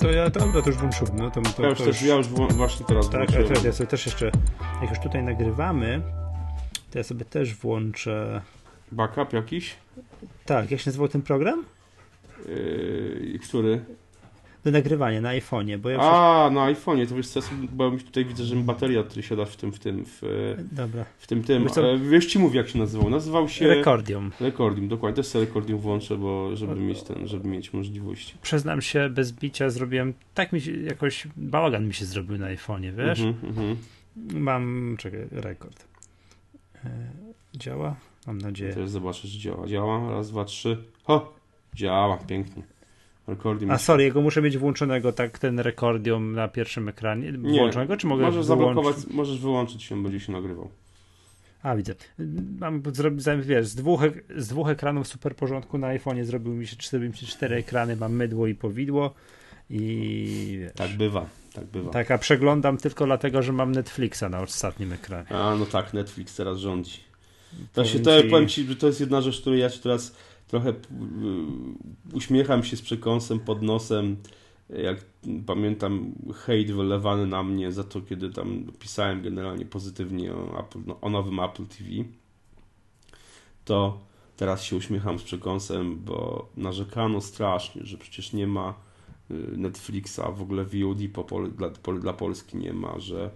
to ja, dobra, to już włączyłem. No, to, to, ja już, to też, ja już właśnie teraz Tak, włączyłem. teraz ja sobie też jeszcze, jak już tutaj nagrywamy, to ja sobie też włączę... Backup jakiś? Tak, jak się nazywał ten program? Yy, który? Do nagrywania na iPhone'ie, bo ja A, na iPhone'ie, to wiesz co, ja sobie- bo ja tutaj widzę, że mi bateria siada w tym, w tym, w, Dobra. w tym, tym. Wiesz co? E, Wiesz ci mówię jak się nazywał, nazywał się... Rekordium. Rekordium, dokładnie, też sobie Rekordium włączę, bo żeby mieć ten, żeby mieć możliwość. Przyznam się, bez bicia zrobiłem, tak mi się, jakoś bałagan mi się zrobił na iPhone'ie, wiesz? Mhm, mhm. Mam, czekaj, rekord. E, Działa? Mam nadzieję. Teraz zobaczysz, czy działa. Działa, raz, dwa, trzy. Ho! Działa, pięknie. Rekordium. A sorry, jego muszę mieć włączonego, tak, ten rekordium na pierwszym ekranie. Nie, Włączonego, czy mogę Możesz zablokować, możesz wyłączyć się, będzie się nagrywał. A, widzę. Mam zrobić, wiesz, z dwóch, z dwóch ekranów super porządku na iPhone'ie zrobił mi się, zrobił mi się cztery ekrany, mam mydło i powidło i wiesz, Tak bywa, tak bywa. tak, a przeglądam tylko dlatego, że mam Netflixa na ostatnim ekranie. A, no tak, Netflix teraz rządzi. To Powiem się, to, ci- powiem ci, że to jest jedna rzecz, której ja się teraz trochę y, uśmiecham się z przekąsem pod nosem, jak pamiętam hejt wylewany na mnie za to, kiedy tam pisałem generalnie pozytywnie o, Apple, no, o nowym Apple TV, to teraz się uśmiecham z przekąsem, bo narzekano strasznie, że przecież nie ma y, Netflixa, w ogóle VOD po, pol- dla, po, dla Polski nie ma, że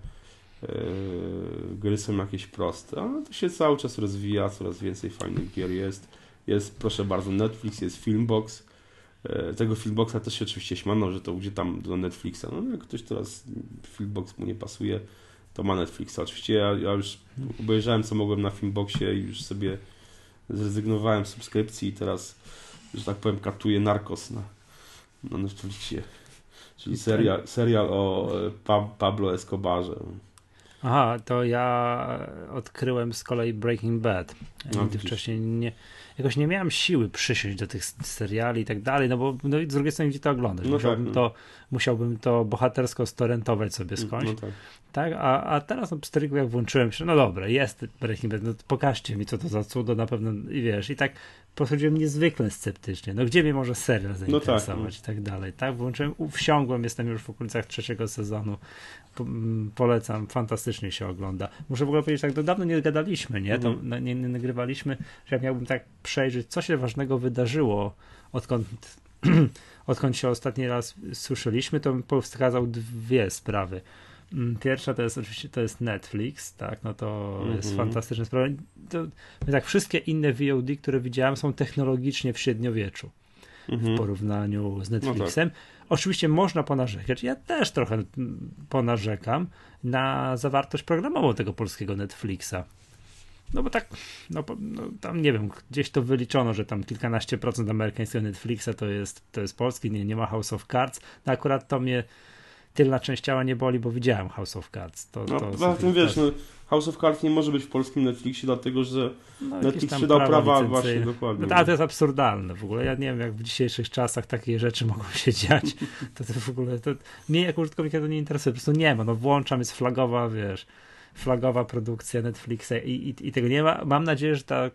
Yy, gry są jakieś proste, ale to się cały czas rozwija, coraz więcej fajnych gier jest. Jest, proszę bardzo, Netflix, jest Filmbox. Yy, Tego Filmboxa też się oczywiście śmano, że to gdzie tam do Netflixa. No jak ktoś teraz Filmbox mu nie pasuje, to ma Netflixa. Oczywiście ja, ja już obejrzałem co mogłem na Filmboxie i już sobie zrezygnowałem z subskrypcji i teraz, że tak powiem, katuję Narcos na, na Netflixie. Czyli serial, serial o e, pa, Pablo Escobarze. Aha, to ja odkryłem z kolei Breaking Bad. No, Nigdy wcześniej nie, jakoś nie miałem siły przysiąść do tych seriali i tak dalej, no bo no i z drugiej strony gdzie to oglądać? No musiałbym, tak, no. to, musiałbym to bohatersko storentować sobie skądś. No tak. Tak, a, a teraz no, pstryku jak włączyłem się, no dobra, jest Breaking Bad, no pokażcie mi co to za cudo, na pewno, i wiesz, i tak podchodziłem niezwykle sceptycznie, no gdzie mnie może serial zainteresować no. i tak dalej, tak, włączyłem, wsiągłem, jestem już w okolicach trzeciego sezonu, po, mm, polecam, fantastycznie się ogląda. Muszę w ogóle powiedzieć tak, do dawno nie gadaliśmy, nie, to Mhm. no, nie, nie nagrywaliśmy, że jak miałbym tak przejrzeć, co się ważnego wydarzyło, odkąd odkąd się ostatni raz słyszeliśmy, to bym powskazał dwie sprawy. Mm, Pierwsza to jest oczywiście to jest Netflix, tak, no to jest Mhm. fantastyczna sprawa. To, tak, wszystkie inne VOD, które widziałem, są technologicznie w średniowieczu w Mhm. porównaniu z Netflixem. Oczywiście można ponarzekać, ja też trochę mm, ponarzekam na zawartość programową tego polskiego Netflixa. No bo tak, no, no tam nie wiem, gdzieś to wyliczono, że tam kilkanaście procent amerykańskiego Netflixa to jest, to jest polski, nie, nie ma House of Cards. No akurat to mnie tylna część ciała nie boli, bo widziałem House of Cards. To, No, to poza tym wiesz, no, House of Cards nie może być w polskim Netflixie, dlatego że no, Netflix tam wydał prawa licencyjne. właśnie dokładnie. No, ale to jest absurdalne w ogóle. Ja nie wiem, jak w dzisiejszych czasach takie rzeczy mogą się dziać. To, to w ogóle to mnie jako użytkownika to nie interesuje. Po prostu nie ma. No włączam, jest flagowa, wiesz, flagowa produkcja Netflixa i, i, i tego nie ma. Mam nadzieję, że ta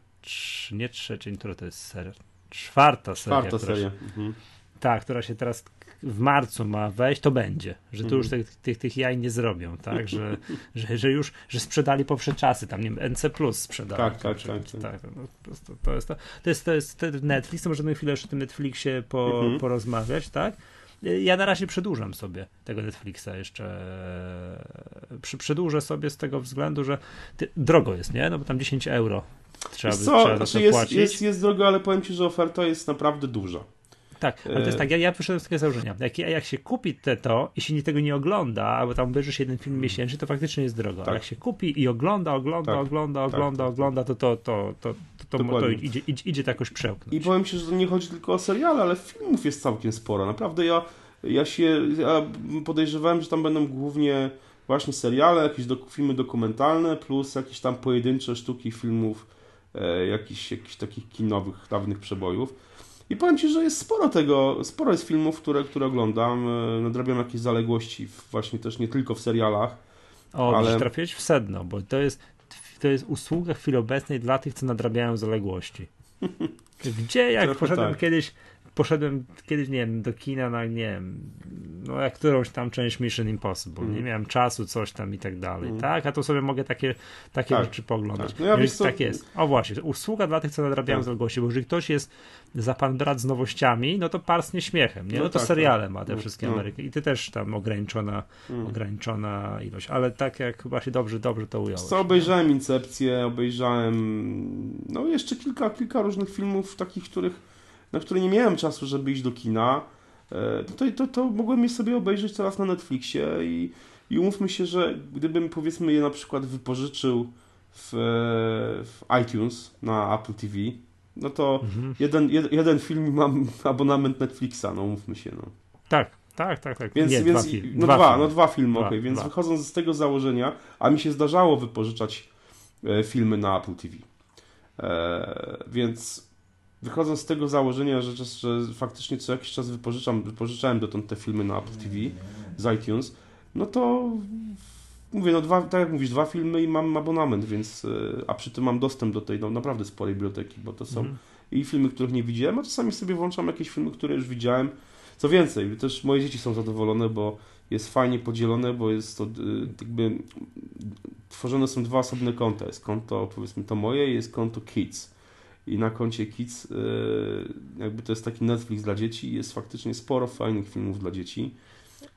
nie trzecia, która to jest seria. Czwarta seria. Czwarta seria. Się, Mhm. tak, która się teraz w marcu ma wejść, to będzie. Że tu Mhm. już tych, tych, tych jaj nie zrobią, tak? Że, że, że już że sprzedali powsze czasy, tam nie wiem, NC Plus sprzedali. Tak, tak, tak, czy- tak. no, to jest to. To jest, to jest Netflix, to możemy chwilę jeszcze o tym Netflixie po, Mhm. porozmawiać, tak? Ja na razie przedłużam sobie tego Netflixa jeszcze. Przy, przedłużę sobie z tego względu, że ty, drogo jest, nie? No bo tam 10 euro trzeba, by, co, trzeba znaczy jest, płacić. jest, jest drogo, ale powiem Ci, że oferta jest naprawdę duża. Tak, ale to jest E, tak, ja, ja wyszedłem z takiego założenia. Jak, jak się kupi te to i się nie tego nie ogląda, albo tam obejrzysz jeden film miesięcznie, to faktycznie jest drogo. Tak. Ale jak się kupi i ogląda, ogląda, Tak, ogląda, tak, ogląda, tak, ogląda, to to, to, to, to, to, to, Dokładnie. idzie, idzie, idzie to jakoś przełknąć. I powiem Ci, że to nie chodzi tylko o seriale, ale filmów jest całkiem sporo. Naprawdę ja, ja się ja podejrzewałem, że tam będą głównie właśnie seriale, jakieś dok- filmy dokumentalne, plus jakieś tam pojedyncze sztuki filmów, e, jakichś, jakichś takich kinowych, dawnych przebojów. I powiem Ci, że jest sporo tego, sporo jest filmów, które, które oglądam, e, nadrabiam jakieś zaległości właśnie też nie tylko w serialach. O, ale- ale... trafiłeś w sedno, bo to jest, to jest usługa w chwili obecnej dla tych, co nadrabiają zaległości. Gdzie jak Trochę poszedłem tak. kiedyś poszedłem kiedyś, nie wiem, do kina na, nie wiem, no jak którąś tam część Mission Impossible, mm. nie miałem czasu, coś tam i tak dalej, mm. tak? A tu sobie mogę takie, takie tak, rzeczy poglądać. Tak. No ja tak jest. O właśnie, usługa dla tych, co nadrabiają tak. z odgłosi, bo jeżeli ktoś jest za pan brat z nowościami, no to parsnie śmiechem, nie? No, no to tak, seriale tak. ma te no, wszystkie no. Ameryki i ty też tam ograniczona, mm. ograniczona ilość, ale tak jak chyba się dobrze, dobrze to ująłeś. Co obejrzałem Incepcję, obejrzałem no jeszcze kilka, kilka różnych filmów takich, których na które nie miałem czasu, żeby iść do kina, e, to, to, to mogłem je sobie obejrzeć teraz na Netflixie i, i umówmy się, że gdybym powiedzmy je na przykład wypożyczył w, w iTunes na Apple TV, no to mhm. jeden, jed, jeden film mam abonament Netflixa, no umówmy się. No. Tak, tak, tak, tak. Więc, Nie, więc dwa, no dwa, dwa no dwa filmy, dwa, okay. więc dwa. wychodząc z tego założenia, a mi się zdarzało wypożyczać e, filmy na Apple TV. E, więc wychodząc z tego założenia, że, że faktycznie co jakiś czas wypożyczam, wypożyczałem dotąd te filmy na Apple TV z iTunes, no to mówię, no dwa, tak jak mówisz, dwa filmy i mam abonament, więc, e, a przy tym mam dostęp do tej no, naprawdę sporej biblioteki, bo to są mm. i filmy, których nie widziałem, a czasami sobie włączam jakieś filmy, które już widziałem. Co więcej, też moje dzieci są zadowolone, bo jest fajnie podzielone, bo jest to e, jakby tworzone są dwa osobne konta. Jest konto, powiedzmy, to moje i jest konto Kids i na koncie Kids e, jakby to jest taki Netflix dla dzieci i jest faktycznie sporo fajnych filmów dla dzieci.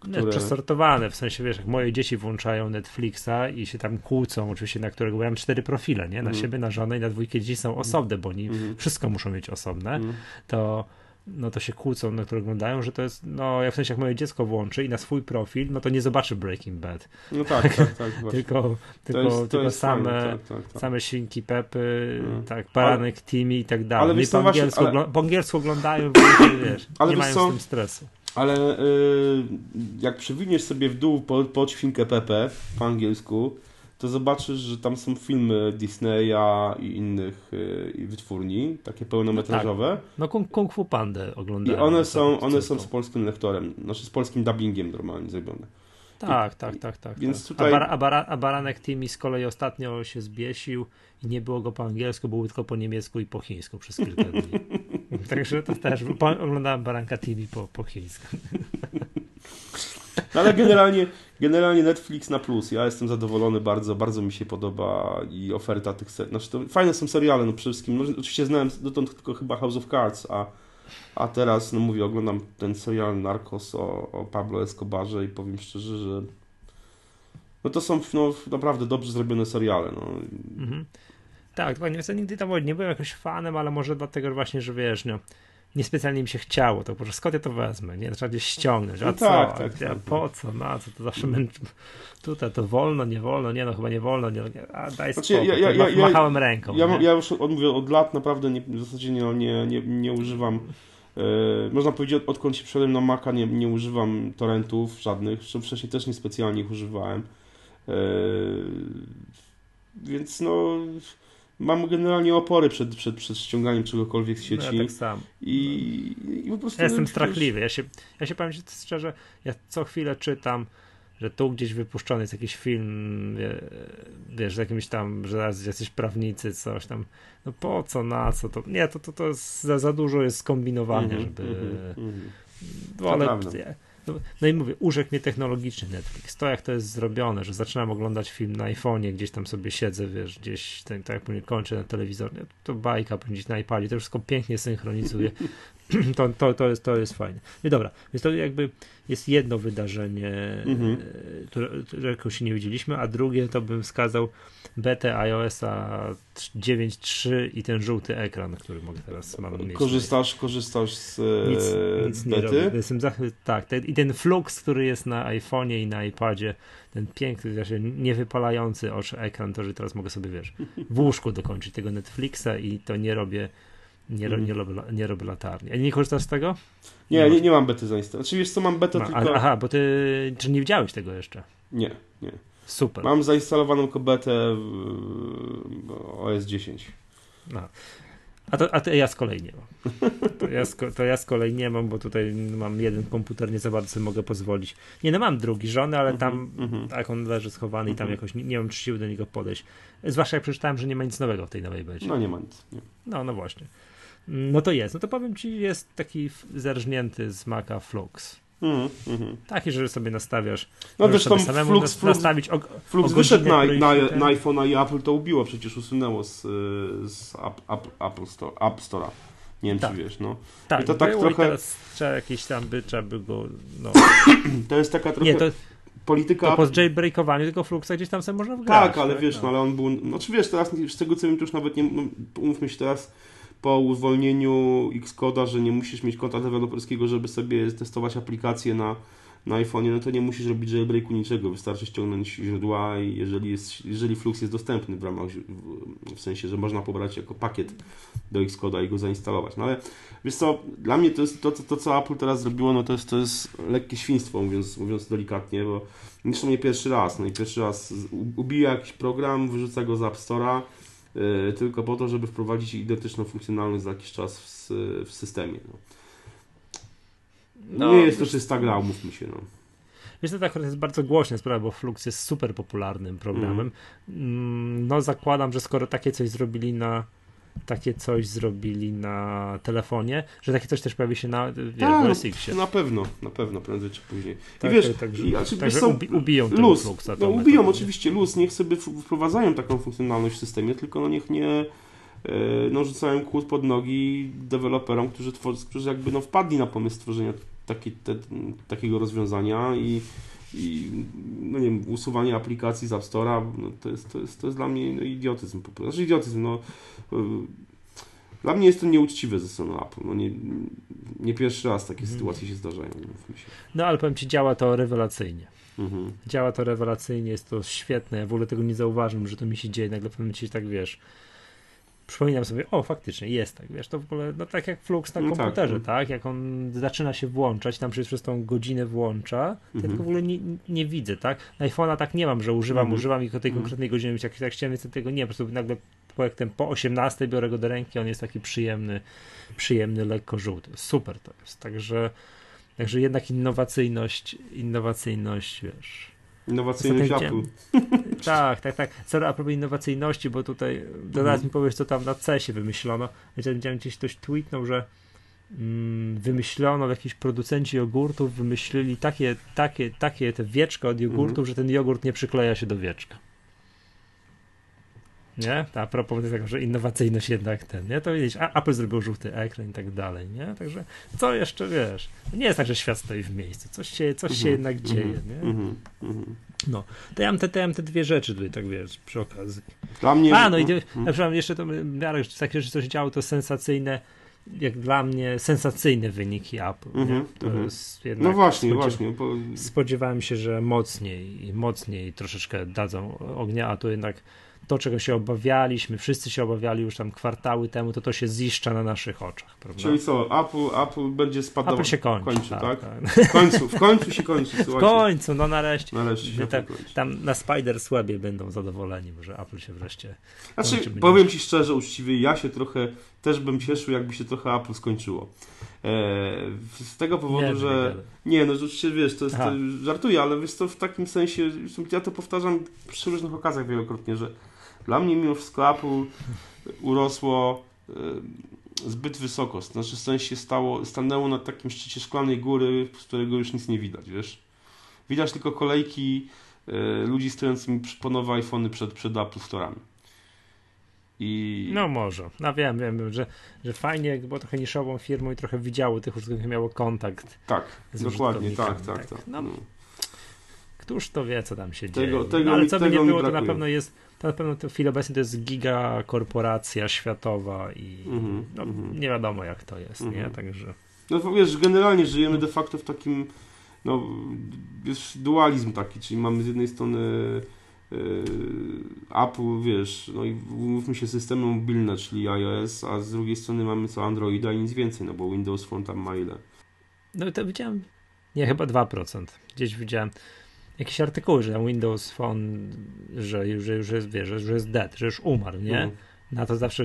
Które... Przesortowane, w sensie wiesz, jak moje dzieci włączają Netflixa i się tam kłócą, oczywiście na którego mam cztery profile, nie? Na mm. siebie, na żonę i na dwójkę dzieci są osobne, bo oni mm. wszystko muszą mieć osobne, mm. to no to się kłócą, na które oglądają, że to jest, no ja w sensie jak moje dziecko włączy i na swój profil, no to nie zobaczy Breaking Bad. No tak, tak, tak. tylko tylko, jest, tylko same, tak, tak, tak. same Sinki Pepy, no. tak, Baranek ale, Timmy i tak dalej. Ale no po, angielsku, ale... po angielsku oglądają, wiesz, ale nie mają co? z tym stresu. Ale y, jak przewiniesz sobie w dół po, pod świnkę Pepe po angielsku, to zobaczysz, że tam są filmy Disneya i innych y, wytwórni, takie pełnometrażowe. No, tak. no Kung, Kung Fu Pandę oglądałem. I one są, one są z polskim lektorem, znaczy z polskim dubbingiem normalnie zrobione. Tak, I, tak, tak, tak. Więc tak. Tutaj... a, bar, a, bara, a Baranek Timmy z kolei ostatnio się zbiesił i nie było go po angielsku, było tylko po niemiecku i po chińsku przez kilka dni. Także to też oglądałem Baranka Timmy po, po chińsku. No ale generalnie, generalnie Netflix na plus. Ja jestem zadowolony bardzo, bardzo mi się podoba i oferta tych seriali. Znaczy to fajne są seriale, no przede wszystkim. No, oczywiście znałem dotąd tylko chyba House of Cards, a, a teraz, no mówię, oglądam ten serial Narcos o, o Pablo Escobarze i powiem szczerze, że no to są no, naprawdę dobrze zrobione seriale. No. Mhm. Tak, dokładnie. Nigdy tam nie byłem jakoś fanem, ale może dlatego właśnie, że wiesz, no, niespecjalnie mi się chciało, to po prostu skąd ja to wezmę, nie? Trzeba gdzieś ściągnąć, a no co? Tak, tak, tak, po co? Na co? To zawsze męczy... Tutaj to wolno, nie wolno, nie no chyba nie wolno, nie, a daj znaczy, spokój, ja, ja, ja, machałem ręką. Ja, ja już mówię od lat naprawdę nie, w zasadzie nie, nie, nie, nie używam e, można powiedzieć, odkąd się przeszedłem na Maca, nie, nie używam torrentów żadnych, wcześniej też niespecjalnie ich używałem. E, więc no mam generalnie opory przed, przed, przed ściąganiem czegokolwiek z sieci. No ja tak sam. I, i po prostu... Ja jestem strachliwy. Ja się, ja się powiem szczerze, ja co chwilę czytam, że tu gdzieś wypuszczony jest jakiś film, wiesz, z jakimś tam, że jacyś prawnicy, coś tam. No po co, na co to? Nie, to, to, to jest, za, za dużo jest kombinowania, mm -hmm, żeby... Mm -hmm. Wolę, no, no, i mówię, urzekł mnie technologiczny Netflix. To jak to jest zrobione, że zaczynam oglądać film na iPhone'ie, gdzieś tam sobie siedzę, wiesz, gdzieś tak, tak jak później kończę na telewizor, to bajka gdzieś na iPadzie, to wszystko pięknie synchronizuje. to, to, to, jest, to jest fajne. No dobra, więc to jakby jest jedno wydarzenie, mhm. E, które, którego się nie widzieliśmy, a drugie to bym wskazał betę iOS-a 9.3 i ten żółty ekran, który mogę teraz mam mieć. Korzystasz, korzystasz z nic, nic nie bety? robię. Jestem zachwy- tak, ten, i ten flux, który jest na iPhone'ie i na iPadzie, ten piękny, znaczy niewypalający oczy ekran, to że teraz mogę sobie, wiesz, w łóżku dokończyć tego Netflixa i to nie robię nie, mm. nie, robię, nie robię latarni. A nie korzystasz z tego? Nie, nie, nie mam bety zainstalowanej. Znaczy wiesz co, mam betę no, tylko... Aha, bo ty, czy nie widziałeś tego jeszcze? Nie, nie. Super. Mam zainstalowaną kobetę OS 10. No. A to, a to ja z kolei nie mam. To ja, z, to ja z kolei nie mam, bo tutaj mam jeden komputer, nie za bardzo sobie mogę pozwolić. Nie, no mam drugi żony, ale tam mm -hmm. tak on leży schowany i tam mhm. jakoś nie, nie mam czy siły do niego podejść. Zwłaszcza jak przeczytałem, że nie ma nic nowego w tej nowej becie. No nie ma nic. Nie. No, no właśnie. No to jest. No to powiem ci, jest taki zerżnięty z Maca Flux. Mm, mm. Taki, że sobie nastawiasz. No wiesz, tam samemu Flux, Flux, nastawić o, Flux o wyszedł na, na, na iPhone'a i Apple to ubiło, przecież usunęło z, z App, Apple Store, App Store'a. Nie wiem, tak. czy wiesz, no. Tak, I to tak trochę... teraz trzeba jakieś tam by, trzeba by go, no. to jest taka trochę... Nie, to polityka. To po jailbreakowaniu tego Fluxa gdzieś tam sobie można wgrać. Tak, ale tak? wiesz, no. no. ale on był. No, czy wiesz, teraz z tego co wiem, to już nawet nie. No, umówmy się teraz po uwolnieniu Xcode'a, że nie musisz mieć konta deweloperskiego, żeby sobie testować aplikacje na, na iPhone'ie, no to nie musisz robić jailbreaku niczego. Wystarczy ściągnąć źródła i jeżeli, jest, jeżeli Flux jest dostępny w ramach, w sensie, że można pobrać jako pakiet do Xcode'a i go zainstalować. No ale wiesz co, dla mnie to jest to, to, to, co Apple teraz zrobiło, no to jest, to jest lekkie świństwo, mówiąc, mówiąc delikatnie, bo zresztą nie pierwszy raz. No i pierwszy raz ubija jakiś program, wyrzuca go z App Store'a, tylko po to, żeby wprowadzić identyczną funkcjonalność za jakiś czas w, w systemie. No. No, nie jest to czysta gra, umówmy się. No. Wiesz, to tak jest bardzo głośna sprawa, bo Flux jest super popularnym programem. Mm. No zakładam, że skoro takie coś zrobili na takie coś zrobili na telefonie, że takie coś też pojawi się na wiesz, tak, X. Na pewno, na pewno, prędzej czy później. I tak, wiesz, tak, i, znaczy, tak, są, ubi, ubiją luz, Fluxa. No, ubiją oczywiście luz, niech sobie wprowadzają taką funkcjonalność w systemie, tylko no niech nie e, no, rzucają kłód pod nogi deweloperom, którzy, którzy jakby no, wpadli na pomysł stworzenia taki, te, takiego rozwiązania i, i no nie wiem, usuwanie aplikacji z App Store'a, no to, jest, to, jest, to jest dla mnie no, idiotyzm po prostu. Znaczy idiotyzm, no dla mnie jest to nieuczciwe ze strony Apple. No nie, nie pierwszy raz takie mhm. sytuacje się zdarzają. No ale powiem Ci, działa to rewelacyjnie. Mhm. Działa to rewelacyjnie, jest to świetne. Ja w ogóle tego nie zauważyłem, że to mi się dzieje. Nagle w pewnym momencie tak wiesz, przypominam sobie, o faktycznie jest tak, wiesz, to w ogóle, no tak jak Flux na no tak, komputerze, tak, tak, jak on zaczyna się włączać, tam przez, przez tą godzinę włącza, to mhm. ja tego w ogóle nie, nie widzę, tak, na iPhone'a tak nie mam, że używam, mhm. używam i tej mhm. konkretnej godzinie, jak tak chciałem, więc tego nie, po prostu nagle projektem po 18 biorę go do ręki, on jest taki przyjemny, przyjemny, lekko żółty, super to jest, także Także jednak innowacyjność, innowacyjność, wiesz, Innowacyjność Apple. Tak, tak, tak. Co a propos innowacyjności, bo tutaj teraz mhm. mi powiesz, co tam na CESie wymyślono. Ja widziałem gdzieś ktoś tweetnął, że mm, wymyślono, jakiś producenci jogurtów wymyślili takie, takie, takie te wieczka od jogurtów, mhm. że ten jogurt nie przykleja się do wieczka. Nie? A propos tego, że innowacyjność jednak ten, nie? To widzisz, Apple zrobił żółty ekran i tak dalej, nie? Także co jeszcze, wiesz, nie jest tak, że świat stoi w miejscu, coś się, coś się mhm. jednak mhm. dzieje, nie? Mhm. No, to ja mam, te, to ja mam te dwie rzeczy tutaj, tak wiesz, przy okazji. Dla mnie... A, no i na przykład jeszcze to, miarę, takie rzeczy, co się działo, to sensacyjne, jak dla mnie sensacyjne wyniki Apple. Mm-hmm, mm-hmm. no właśnie, spodziew- właśnie. Bo... Spodziewałem się, że mocniej, mocniej troszeczkę dadzą ognia, a tu jednak to, czego się obawialiśmy, wszyscy się obawiali już tam kwartały temu, to to się ziszcza na naszych oczach. Prawda? Czyli co, Apple, Apple będzie spadał. Apple się kończy. kończy tak, tak? tak? W końcu, w końcu się kończy. Słuchajcie. W końcu, no nareszcie. Nareszcie się tam, tam na Spider Swebie będą zadowoleni, że Apple się wreszcie. Znaczy, powiem Ci szczerze, uczciwie, ja się trochę też bym cieszył, jakby się trochę Apple skończyło. E, z tego powodu, nie, że. Nie, no oczywiście wiesz, to jest. To, żartuję, ale wiesz to w takim sensie, ja to powtarzam przy różnych okazjach wielokrotnie, że dla mnie mimo wszystko Apple urosło e, zbyt wysoko. Znaczy w sensie stało, stanęło na takim szczycie szklanej góry, z którego już nic nie widać, wiesz. Widać tylko kolejki e, ludzi stojących po nowe iPhony przed, przed Apple Store'ami. I... No może. No wiem, wiem, że, że fajnie, bo trochę niszową firmą i trochę widziało tych użytkowników, miało kontakt. Tak, dokładnie, tak, tak, tak. tak. No, no. Któż to wie, co tam się tego, dzieje. Tego no, ale co by nie było, to na pewno jest to na pewno w chwili obecnej to jest giga korporacja światowa i mm-hmm, no, mm-hmm. nie wiadomo jak to jest, mm-hmm. nie? Mhm. Także... No wiesz, generalnie żyjemy de facto w takim no, jest dualizm taki, czyli mamy z jednej strony Apple, wiesz, no i mówmy się systemy mobilne, czyli iOS, a z drugiej strony mamy co Androida i nic więcej, no bo Windows Phone tam ma ile? No to widziałem, nie, chyba 2%. Gdzieś widziałem jakieś artykuły, że Windows Phone, że, że już jest, wiesz, że jest dead, że już umarł, nie? Mm. Na to zawsze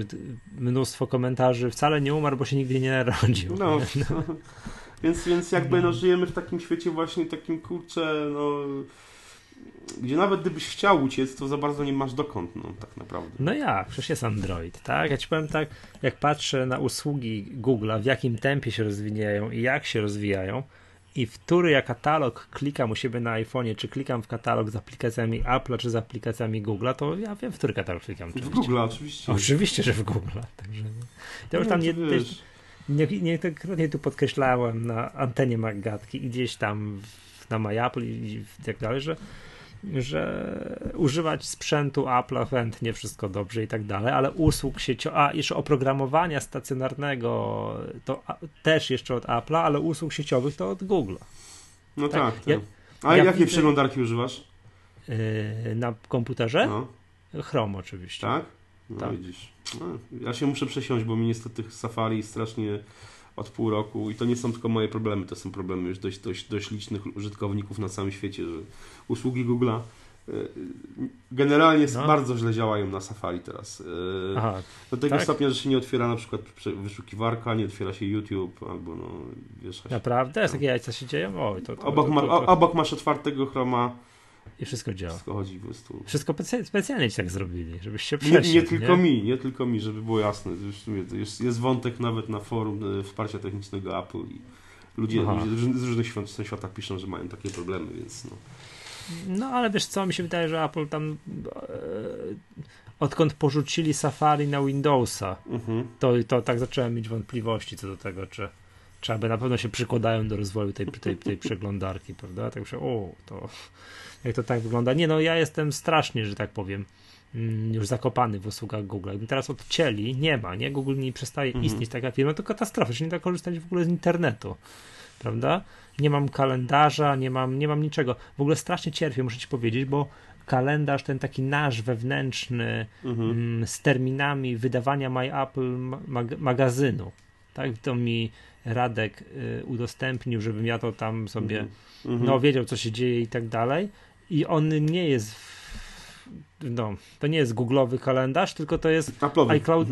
mnóstwo komentarzy, wcale nie umarł, bo się nigdy nie narodził. No, no. więc, więc jakby no. no, żyjemy w takim świecie właśnie takim, kurczę, no gdzie nawet gdybyś chciał uciec, to za bardzo nie masz dokąd, no tak naprawdę. No jak, przecież jest Android, tak? Ja ci powiem tak, jak patrzę na usługi Google'a, w jakim tempie się rozwijają i jak się rozwijają, i w który ja katalog klikam u siebie na iPhone'ie, czy klikam w katalog z aplikacjami Apple'a, czy z aplikacjami Google'a, to ja wiem, w który katalog klikam. W Google, oczywiście. Oczywiście, że w Google. Także to już tam nie, nie, niejednokrotnie tu podkreślałem na antenie Magatki i gdzieś tam na MyApple i tak dalej, że że używać sprzętu Apple'a chętnie, wszystko dobrze i tak dalej, ale usług sieciowych, a jeszcze oprogramowania stacjonarnego to też jeszcze od Apple'a, ale usług sieciowych to od Google'a. No tak. tak. Ja, a ja jakie przeglądarki używasz? Yy, na komputerze? No. Chrome oczywiście. Tak? No tak. widzisz. No, ja się muszę przesiąść, bo mi niestety Safari strasznie od pół roku i to nie są tylko moje problemy, to są problemy już dość, dość, dość licznych użytkowników na całym świecie, że usługi Google'a e, generalnie no. bardzo źle działają na Safari teraz. E, Aha, Do tego tak? stopnia, że się nie otwiera na przykład wyszukiwarka, nie otwiera się YouTube albo no wiesz... Naprawdę? Jest takie jajca się dzieją? Oj, to, to, obok, ma, obok masz otwartego Chroma i wszystko działa. Wszystko chodzi po prostu. Wszystko specjalnie ci tak zrobili, żebyś się przesiadł, nie, nie tylko nie? mi, nie tylko mi, żeby było jasne. Jest, jest wątek nawet na forum e, wsparcia technicznego Apple i ludzie, ludzie z różnych światach piszą, że mają takie problemy, więc no. No ale wiesz co, mi się wydaje, że Apple tam e, odkąd porzucili Safari na Windowsa, mhm. to, to tak zacząłem mieć wątpliwości co do tego, czy, czy aby na pewno się przykładają do rozwoju tej, tej, tej przeglądarki, prawda? Tak myślę, o, to jak to tak wygląda. Nie no, ja jestem strasznie, że tak powiem, mm, już zakopany w usługach Google. Jakby teraz odcięli, nie ma, nie? Google nie przestaje mhm. istnieć taka firma, to katastrofa, że nie da korzystać w ogóle z internetu, prawda? Nie mam kalendarza, nie mam, nie mam niczego. W ogóle strasznie cierpię, muszę ci powiedzieć, bo kalendarz, ten taki nasz wewnętrzny, mhm. Mm, z terminami wydawania My Apple mag magazynu, tak? To mi Radek y, udostępnił, żebym ja to tam sobie, mhm. no wiedział co się dzieje i tak dalej i on nie jest no, to nie jest Google'owy kalendarz, tylko to jest iCloud,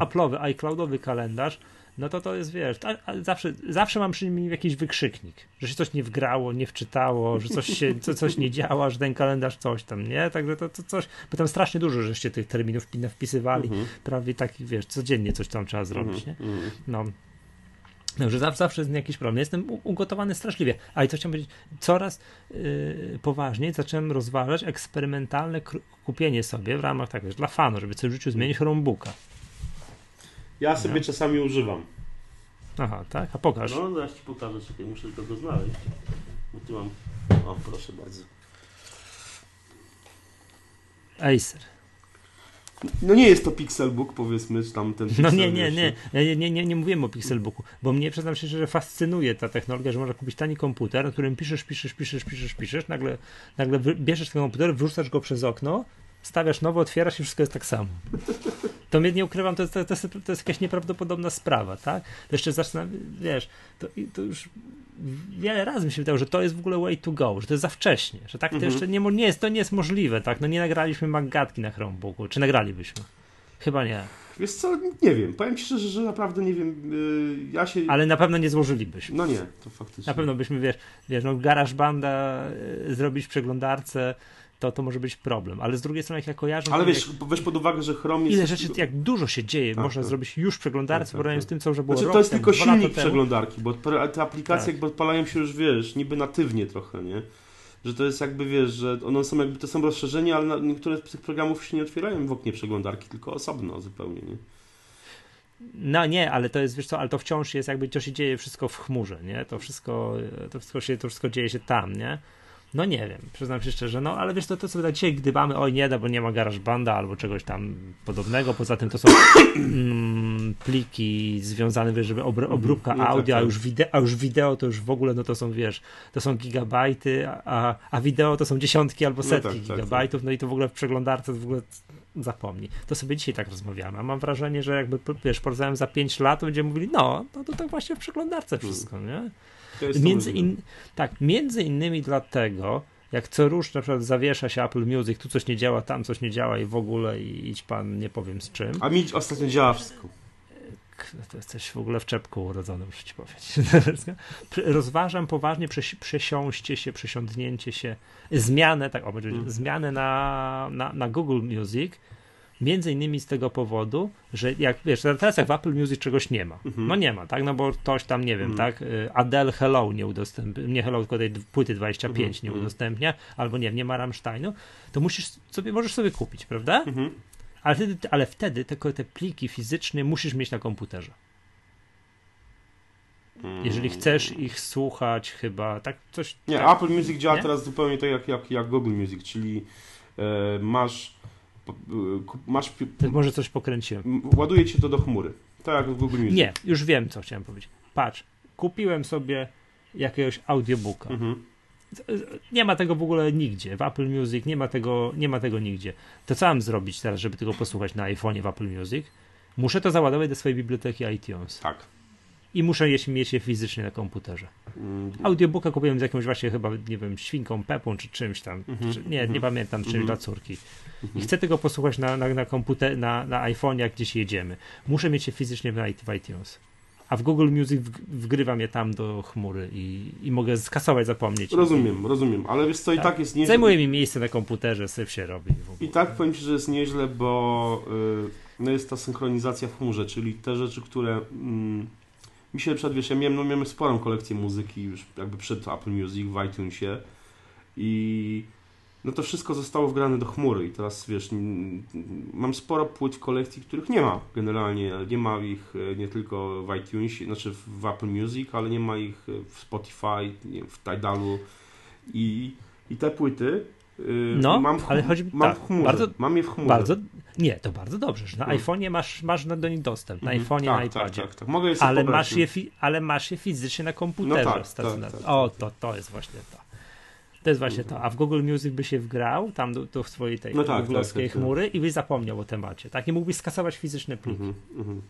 Apple'owy, iCloudowy kalendarz, no to to jest, wiesz, a, a zawsze, zawsze mam przy nim jakiś wykrzyknik, że się coś nie wgrało, nie wczytało, że coś się, co, coś nie działa, że ten kalendarz coś tam, nie? Także to, to coś, bo tam strasznie dużo żeście tych terminów wpisywali, mhm. prawie takich, wiesz, codziennie coś tam trzeba zrobić, nie? Mhm, mhm. No. No, że zawsze, zawsze jest jakiś problem. Jestem ugotowany straszliwie. A i co chciałem powiedzieć, coraz yy, poważniej zacząłem rozważać eksperymentalne kupienie sobie w ramach tak, wiesz, dla fanu, żeby coś w życiu zmienić Chromebooka. Ja sobie no. czasami używam. Aha, tak? A pokaż. No, zaraz ci pokażę, czekaj, muszę tylko go znaleźć. Bo tu mam... O, proszę bardzo. Acer. No nie jest to Pixelbook, powiedzmy, czy tam ten No nie, nie, nie, nie, nie, nie, nie mówiłem o Pixelbooku, bo mnie przyznam się, że fascynuje ta technologia, że można kupić tani komputer, na którym piszesz, piszesz, piszesz, piszesz, piszesz, nagle, nagle bierzesz ten komputer, wrzucasz go przez okno, stawiasz nowo, otwierasz i wszystko jest tak samo. To mnie nie ukrywam, to jest, to, jest, to jest jakaś nieprawdopodobna sprawa, tak? To jeszcze zacznę, wiesz, to, to już wiele razy mi się wydało, że to jest w ogóle way to go, że to jest za wcześnie, że tak to mhm. jeszcze nie, nie jest, to nie jest możliwe, tak? No nie nagraliśmy magatki na Chromebooku, czy nagralibyśmy? Chyba nie. Wiesz co, nie wiem. Powiem ci szczerze, że naprawdę nie wiem. Yy, ja się... Ale na pewno nie złożylibyśmy. No nie, to faktycznie. Na pewno byśmy, wiesz, wiesz no Garage Banda yy, zrobić w przeglądarce, to, to może być problem. Ale z drugiej strony, jak ja kojarzę... Ale wiesz, jak, weź pod uwagę, że Chrome jest... Ile rzeczy, jak dużo się dzieje, tak, można tak. zrobić już w przeglądarce, tak, tak, z tym, co już było znaczy, To jest tylko silnik przeglądarki, bo te aplikacje tak. jakby odpalają się już, wiesz, niby natywnie trochę, nie? Że to jest jakby, wiesz, że one są jakby, to są rozszerzenia, ale niektóre z tych programów się nie otwierają w oknie przeglądarki, tylko osobno zupełnie, nie? No nie, ale to jest, wiesz co, ale to wciąż jest jakby, to się dzieje wszystko w chmurze, nie? To wszystko, to wszystko się, to wszystko dzieje się tam, nie? No nie wiem, przyznam się szczerze, no ale wiesz, to, to sobie tak dzisiaj gdybamy, oj nie da, bo nie ma banda albo czegoś tam podobnego, poza tym to są mm, pliki związane, wiesz, żeby obr obróbka no, audio, tak, a, już wideo, a już wideo to już w ogóle, no to są, wiesz, to są gigabajty, a, a wideo to są dziesiątki albo setki no tak, tak, tak. gigabajtów, no i to w ogóle w przeglądarce w ogóle zapomni. To sobie dzisiaj tak rozmawiamy, a mam wrażenie, że jakby, wiesz, porozmawiam za 5 lat, będziemy mówili, no, no to tak właśnie w przeglądarce wszystko, nie? Między, in, tak, między innymi dlatego, jak co rusz na przykład zawiesza się Apple Music, tu coś nie działa, tam coś nie działa i w ogóle i idź pan, nie powiem z czym. A mi ostatnio działa wszystko. to jesteś w ogóle w czepku urodzony, muszę ci powiedzieć. Rozważam poważnie przesiąście się, przesiądnięcie się, zmianę, tak, o, hmm. zmianę na, na, na Google Music, Między innymi z tego powodu, że jak wiesz, teraz jak w Apple Music czegoś nie ma. Mhm. No nie ma, tak? No bo ktoś tam, nie wiem, mhm. tak? Y, Adele Hello nie udostępnia, nie Hello, tylko tej płyty 25 mhm. nie mhm. udostępnia, albo nie nie ma Rammsteinu, to musisz sobie, możesz sobie kupić, prawda? Mhm. Ale wtedy, ale wtedy te, te pliki fizyczne musisz mieć na komputerze. Jeżeli mm. chcesz ich słuchać, chyba tak coś. Nie, tak, Apple Music działa nie? teraz zupełnie tak jak, jak, jak Google Music, czyli e, masz masz... Ty może coś pokręciłem. Ładuje ci to do chmury. Tak jak w Google Music. Nie, już wiem, co chciałem powiedzieć. Patrz, kupiłem sobie jakiegoś audiobooka. Mhm. Nie ma tego w ogóle nigdzie. W Apple Music nie ma tego, nie ma tego nigdzie. To co mam zrobić teraz, żeby tego posłuchać na iPhone'ie w Apple Music? Muszę to załadować do swojej biblioteki iTunes. Tak i muszę mieć je fizycznie na komputerze. Mm. Audiobooka kupiłem z jakąś właśnie chyba, nie wiem, świnką Pepą czy czymś tam. Mm-hmm. Czy, nie, nie mm-hmm. pamiętam, czymś mm-hmm. dla córki. I mhm. chcę tego posłuchać na, na, na komputer, na, na iPhone, jak gdzieś jedziemy. Muszę mieć je fizycznie w, iTunes. A w Google Music wgrywam je tam do chmury i, i mogę skasować, zapomnieć. Rozumiem, rozumiem, ale wiesz co, tak. i tak jest nieźle. Zajmuje mi miejsce na komputerze, syf się robi. I tak powiem Ci, że jest nieźle, bo yy, no jest ta synchronizacja w chmurze, czyli te rzeczy, które... Yy, mi się przed, wiesz, ja miałem, no, miałem sporą kolekcję muzyki już jakby przed Apple Music w iTunesie i no to wszystko zostało wgrane do chmury i teraz, wiesz, mam sporo płyt w kolekcji, których nie ma generalnie, nie ma ich e, nie tylko w iTunesie, znaczy w Apple Music, ale nie ma ich w Spotify, w Tidalu i, i te płyty no, mam w, ale chodzi mam tak, w chmurze. Bardzo, mam je w chmurze. Bardzo, nie, to bardzo dobrze, że na hmm. iPhone'ie masz, masz do nich dostęp, na mm, iPhone'ie, tak, na tak, iPadzie. Tak, tak, Mogę je ale, masz je fi, ale masz je fizycznie na komputerze no tak, stacjonarnym. Tak, tak, o, to, to jest właśnie to. To jest właśnie to. A w Google Music by się wgrał tam do, do swojej tej no tak, tak, tak, chmury i byś zapomniał o temacie. Tak? I mógłbyś skasować fizyczne pliki. Mm -hmm.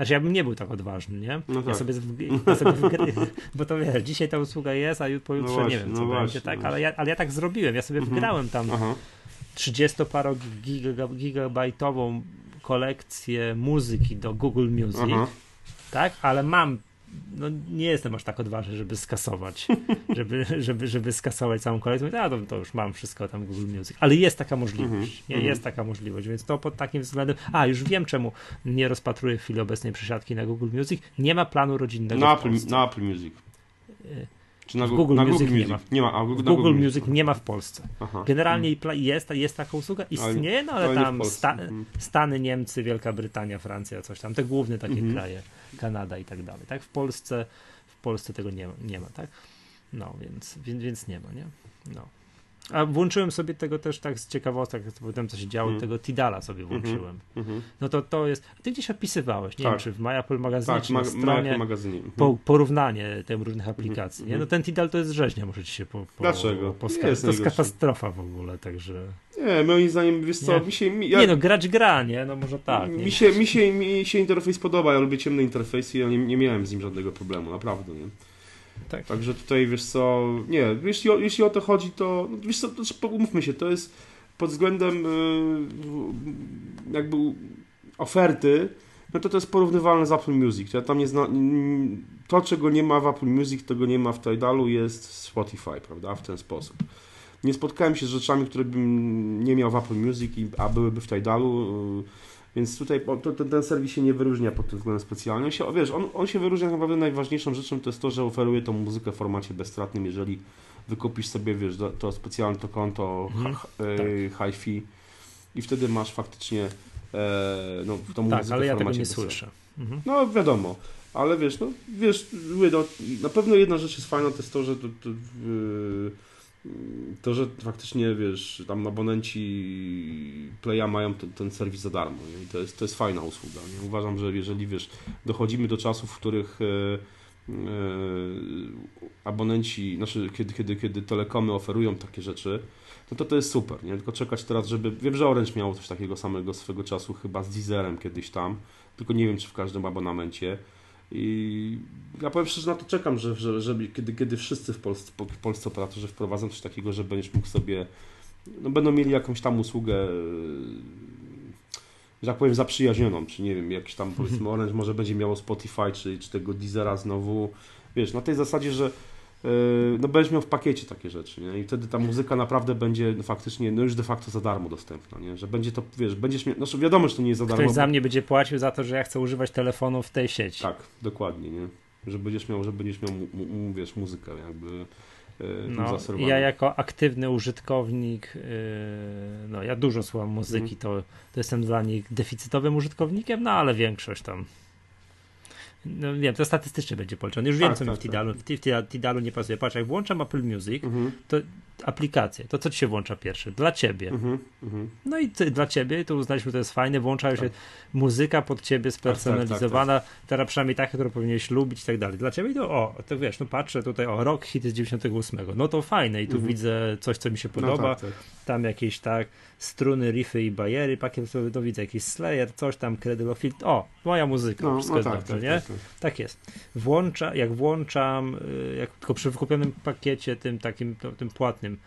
Znaczy ja bym nie był tak odważny, nie? No tak. Ja sobie, ja sobie bo to wiesz, dzisiaj ta usługa jest, a pojutrze no nie wiem, co no będzie, tak, ale ja, ale ja tak zrobiłem, ja sobie mhm. wgrałem tam 30-paro gigabajtową kolekcję muzyki do Google Music, Aha. tak, ale mam no nie jestem aż tak odważny, żeby skasować, żeby, żeby, żeby skasować całą kolekcję. Ja to, to już mam wszystko tam Google Music, ale jest taka możliwość, mm -hmm. nie, mhm. jest taka możliwość, więc to pod takim względem, a już wiem czemu nie rozpatruję w chwili obecnej przesiadki na Google Music, nie ma planu rodzinnego na Apple, na Apple Music. Y, czy na, Google, na Music, Google Music nie ma. Nie ma a Google, Google, Google Music nie ma w Polsce. Aha. Generalnie hmm. jest, jest taka usługa, istnieje, no ale, ale tam sta, hmm. Stany, Niemcy, Wielka Brytania, Francja, coś tam, te główne takie hmm. kraje, Kanada i tak dalej. Tak w Polsce, w Polsce tego nie, nie ma, tak? No, więc, więc, więc nie ma, nie? No. A włączyłem sobie tego też tak z ciekawostek, potem co się działo, mm. tego Tidala sobie mhm. włączyłem. Mm -hmm. No to to jest. Ty gdzieś opisywałeś, nie tak. wiem, czy w MyApple magazynie, tak, czy na stronie magazynie. -hmm. po, porównanie tych różnych mhm. aplikacji. Mm -hmm. No ten Tidal to jest rzeźnia, muszę ci się po, po, Dlaczego? Po, to jest katastrofa w ogóle, także. Nie, moim zdaniem, wiesz co, nie. mi się... Mi, ja... Nie no, grać gra, nie? No może tak. Mi, się, mi, się, mi się interfejs podoba, ja lubię ciemny interfejs i ja nie, nie miałem z nim żadnego problemu, naprawdę, nie? Tak. Także tutaj, wiesz co, nie, jeśli o, jeśli o to chodzi, to, no, wiesz co, to, umówmy się, to jest pod względem y, jakby oferty, no to to jest porównywalne z Apple Music. Ja tam nie zna, to, czego nie ma w Apple Music, tego nie ma w Tidalu, jest Spotify, prawda, w ten sposób. Nie spotkałem się z rzeczami, które bym nie miał w Apple Music, a byłyby w Tidalu. Więc tutaj ten, ten serwis się nie wyróżnia pod tym względem specjalnie. On się, wiesz, on, on się wyróżnia tak naprawdę najważniejszą rzeczą to jest to, że oferuje tą muzykę w formacie bezstratnym, jeżeli wykupisz sobie, wiesz, to specjalne to konto mhm, tak. hi-fi i wtedy masz faktycznie e, no, tą tak, muzykę ale ja tego nie słyszę. Mhm. No wiadomo, ale wiesz, no wiesz, no, na pewno jedna rzecz jest fajna, to jest to, że to, to, yy, to, że faktycznie, wiesz, tam abonenci Playa mają ten, ten serwis za darmo nie? i to jest, to jest fajna usługa. Nie? Uważam, że jeżeli, wiesz, dochodzimy do czasów, w których e, e, abonenci, znaczy kiedy, kiedy, kiedy telekomy oferują takie rzeczy, no to to jest super, nie? Tylko czekać teraz, żeby, wiem, że Orange miało coś takiego samego swego czasu, chyba z Deezerem kiedyś tam, tylko nie wiem, czy w każdym abonamencie, i ja powiem szczerze, na to czekam, że, że, że kiedy, kiedy wszyscy w Polsce, w Polsce operatorzy wprowadzą coś takiego, że będziesz mógł sobie, no będą mieli jakąś tam usługę że tak powiem, zaprzyjaźnioną, czy nie wiem, jakiś tam powiedzmy Orange może będzie miało Spotify, czy, czy tego Deezera znowu, wiesz, na tej zasadzie, że no będziesz miał w pakiecie takie rzeczy, nie? I wtedy ta muzyka naprawdę będzie no, faktycznie, no już de facto za darmo dostępna, nie? Że będzie to, wiesz, będziesz miał, no wiadomo, że to nie jest za darmo. Ktoś za mnie będzie płacił za to, że ja chcę używać telefonu w tej sieci. Tak, dokładnie, nie? Że będziesz miał, że będziesz miał, wiesz, muzykę jakby E, no, ja jako aktywny użytkownik, e, no ja dużo słucham muzyki, mm. to, to jestem dla nich deficytowym użytkownikiem, no ale większość tam no wiem, to statystycznie będzie policzone. Już tak, wiem, co tak, mi w Tidalu, tak. w Tidalu nie pasuje. Patrz, jak włączam Apple Music, mhm. to aplikację, to co ci się włącza pierwsze? Dla ciebie. Mhm, mhm. No i ty, dla ciebie, to uznaliśmy, to jest fajne, włącza się tak. muzyka pod ciebie spersonalizowana, tak, tak, teraz przynajmniej taka, którą powinieneś lubić i tak dalej. Dla ciebie to, o, to wiesz, no patrzę tutaj, o, rok hit z 98, no to fajne i tu mhm. widzę coś, co mi się no podoba, no tam jakieś tak struny, riffy i bajery, pakiet sobie to widzę, jakiś Slayer, coś tam, Cradle of Filth, o, moja muzyka, no, wszystko no, jest tak, dobrze, tak, nie? Tak, jest. Włącza, jak włączam, y, jak tylko przy wykupionym pakiecie, tym takim, tym płatnym,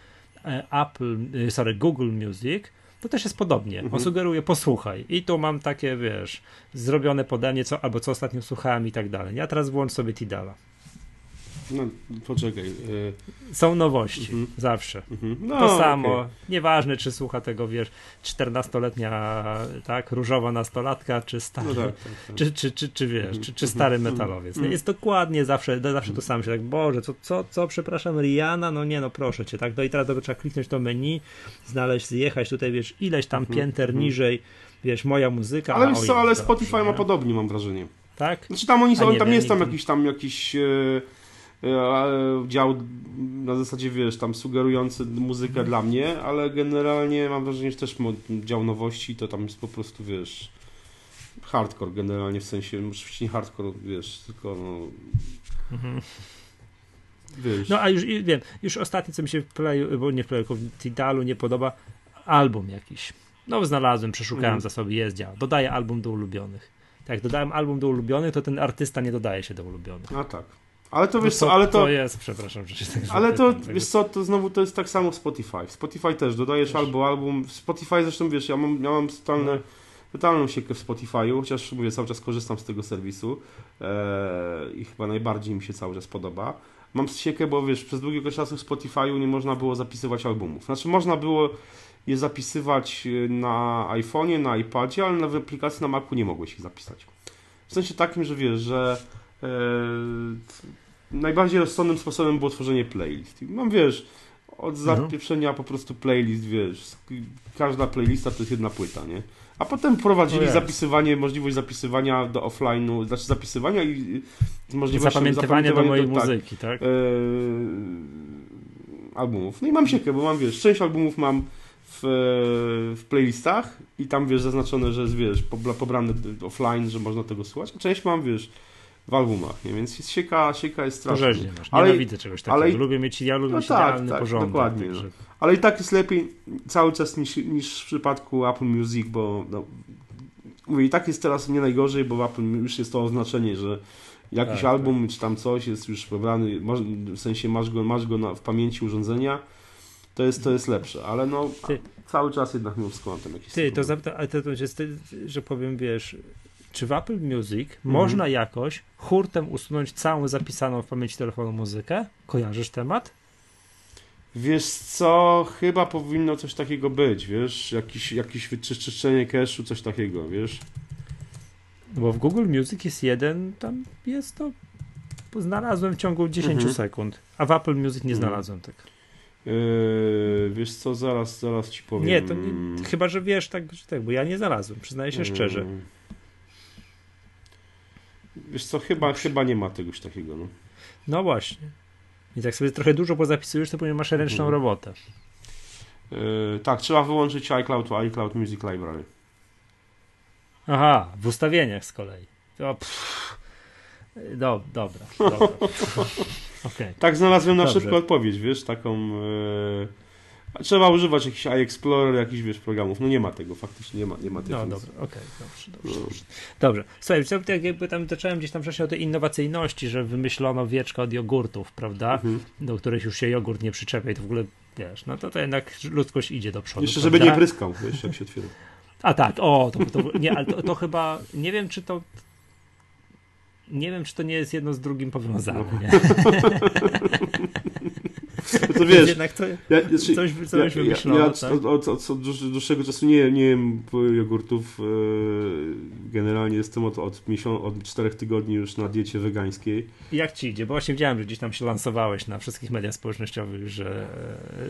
e, Apple, y, sorry, Google Music, to też jest podobnie. Mhm. On sugeruje, posłuchaj. I tu mam takie, wiesz, zrobione podanie, co, albo co ostatnio słuchałem i tak dalej. Ja teraz włącz sobie Tidala. No, poczekaj. E, Są nowości, mhm. zawsze. Mhm. No, to samo. Okay. Nieważne, czy słucha tego, wiesz, 14-letnia, tak, różowa nastolatka, czy stary, no tak, tak, tak. Czy, czy, czy, czy, wiesz, czy, czy stary mhm. metalowiec. Mhm. Jest dokładnie zawsze, zawsze to samo się tak, Boże, co, co, co, przepraszam, Rihanna, no nie, no proszę cię, tak, no i teraz trzeba kliknąć to menu, znaleźć, zjechać tutaj, wiesz, ileś tam pięter niżej, wiesz, moja muzyka. Ale wiesz co, ale Spotify ma podobnie, mam wrażenie. Tak? Znaczy tam oni są, tam nie jest tam jakiś tam jakiś... Yy dział na zasadzie, wiesz, tam sugerujący muzykę dla mnie, ale generalnie mam wrażenie, że też dział nowości to tam jest po prostu, wiesz, hardcore generalnie, w sensie, oczywiście nie hardcore, wiesz, tylko no... Mhm. Wiesz. No a już wiem, już ostatnie co mi się w playu, bo nie w playu, w Tidalu nie podoba, album jakiś. No znalazłem, przeszukałem mhm. zasoby, jest, działa. Dodaję album do ulubionych. Tak, jak dodałem album do ulubionych, to ten artysta nie dodaje się do ulubionych. A tak. Ale to wiesz co, ale to... To jest, przepraszam, że się tak Ale to, wiesz co, to znowu to jest tak samo w Spotify. W Spotify też dodajesz wiesz. albo album. W Spotify zresztą, wiesz, ja mam, ja mam totalne, no. totalną siekę w Spotify'u, chociaż mówię, cały czas korzystam z tego serwisu eee, i chyba najbardziej mi się cały czas podoba. Mam siekę, bo wiesz, przez długiego czasu w Spotify'u nie można było zapisywać albumów. Znaczy można było je zapisywać na iPhone'ie, na iPadzie, ale w aplikacji na Macu nie mogłeś ich zapisać. W sensie takim, że wiesz, że e, najbardziej rozsądnym sposobem było tworzenie playlist. mam, wiesz, od zapieprzenia po prostu playlist, wiesz, każda playlista to jest jedna płyta, nie? A potem wprowadzili zapisywanie, możliwość zapisywania do offline'u, znaczy zapisywania i z możliwością zapamiętywania do mojej do, tak, muzyki, tak? tak? E, albumów. No i mam siekę, bo mam, wiesz, część albumów mam w, w playlistach i tam, wiesz, zaznaczone, że jest, wiesz, pobrane offline, że można tego słuchać, a część mam, wiesz, w albumach, nie? więc jest sieka, sieka jest straszna. Rzeźnie masz, nienawidzę ale, czegoś takiego, ale, lubię mieć, ja lubię no mieć tak, idealny tak, porządek. Dokładnie, no. Ale i tak jest lepiej cały czas niż, niż w przypadku Apple Music, bo no, mówię, i tak jest teraz nie najgorzej, bo w Apple już jest to oznaczenie, że jakiś tak, album tak. czy tam coś jest już pobrany, w sensie masz go, masz go na, w pamięci urządzenia, to jest, to jest lepsze, ale no Ty. cały czas jednak wszystko mam tam jakieś... Ty, to, ale to, to jest, że powiem, wiesz, czy w Apple Music mhm. można jakoś hurtem usunąć całą zapisaną w pamięci telefonu muzykę? Kojarzysz temat? Wiesz co, chyba powinno coś takiego być, wiesz, jakiś, jakiś wyczyszczenie cache'u, coś takiego, wiesz. Bo w Google Music jest jeden, tam jest to, znalazłem w ciągu 10 mhm. sekund, a w Apple Music nie mhm. znalazłem mhm. tego. Yy, wiesz co, zaraz, zaraz ci powiem. Nie, to nie, chyba, że wiesz, tak, tak, bo ja nie znalazłem, przyznaję się szczerze. Wiesz co, chyba, chyba nie ma tegoś takiego. No. no właśnie. I tak sobie trochę dużo pozapisujesz, to później masz ręczną mhm. robotę. Yy, tak, trzeba wyłączyć iCloud, iCloud Music Library. Aha, w ustawieniach z kolei. O, Do, dobra, dobra. okay. Tak znalazłem na Dobrze. szybko odpowiedź, wiesz, taką... Yy Trzeba używać jakiś iExplorer, jakichś wiesz, programów. No nie ma tego, faktycznie nie ma, nie ma tej No dobra, okej, okay, dobrze, dobrze, no. dobrze. Dobrze. Słuchaj, tak jakby tam zacząłem gdzieś tam wcześniej o tej innowacyjności, że wymyślono wieczko od jogurtów, prawda? Mhm. Do których już się jogurt nie przyczepia i to w ogóle, wiesz, no to, to jednak ludzkość idzie do przodu. Jeszcze, prawda? żeby nie pryskał, wiesz, jak się otwiera. A tak, o, to, to nie, ale to, to, chyba, nie wiem czy to, nie wiem czy to nie jest jedno z drugim powiązane, nie? to wiesz, jednak to, ja, znaczy, coś, coś ja, ja, ja tak? od, od, od, od, dłuższego czasu nie, nie jem jogurtów. E, generalnie jestem od, od, miesiąc, od czterech tygodni już na diecie wegańskiej. Jak ci idzie? Bo właśnie widziałem, że gdzieś tam się lansowałeś na wszystkich mediach społecznościowych, że,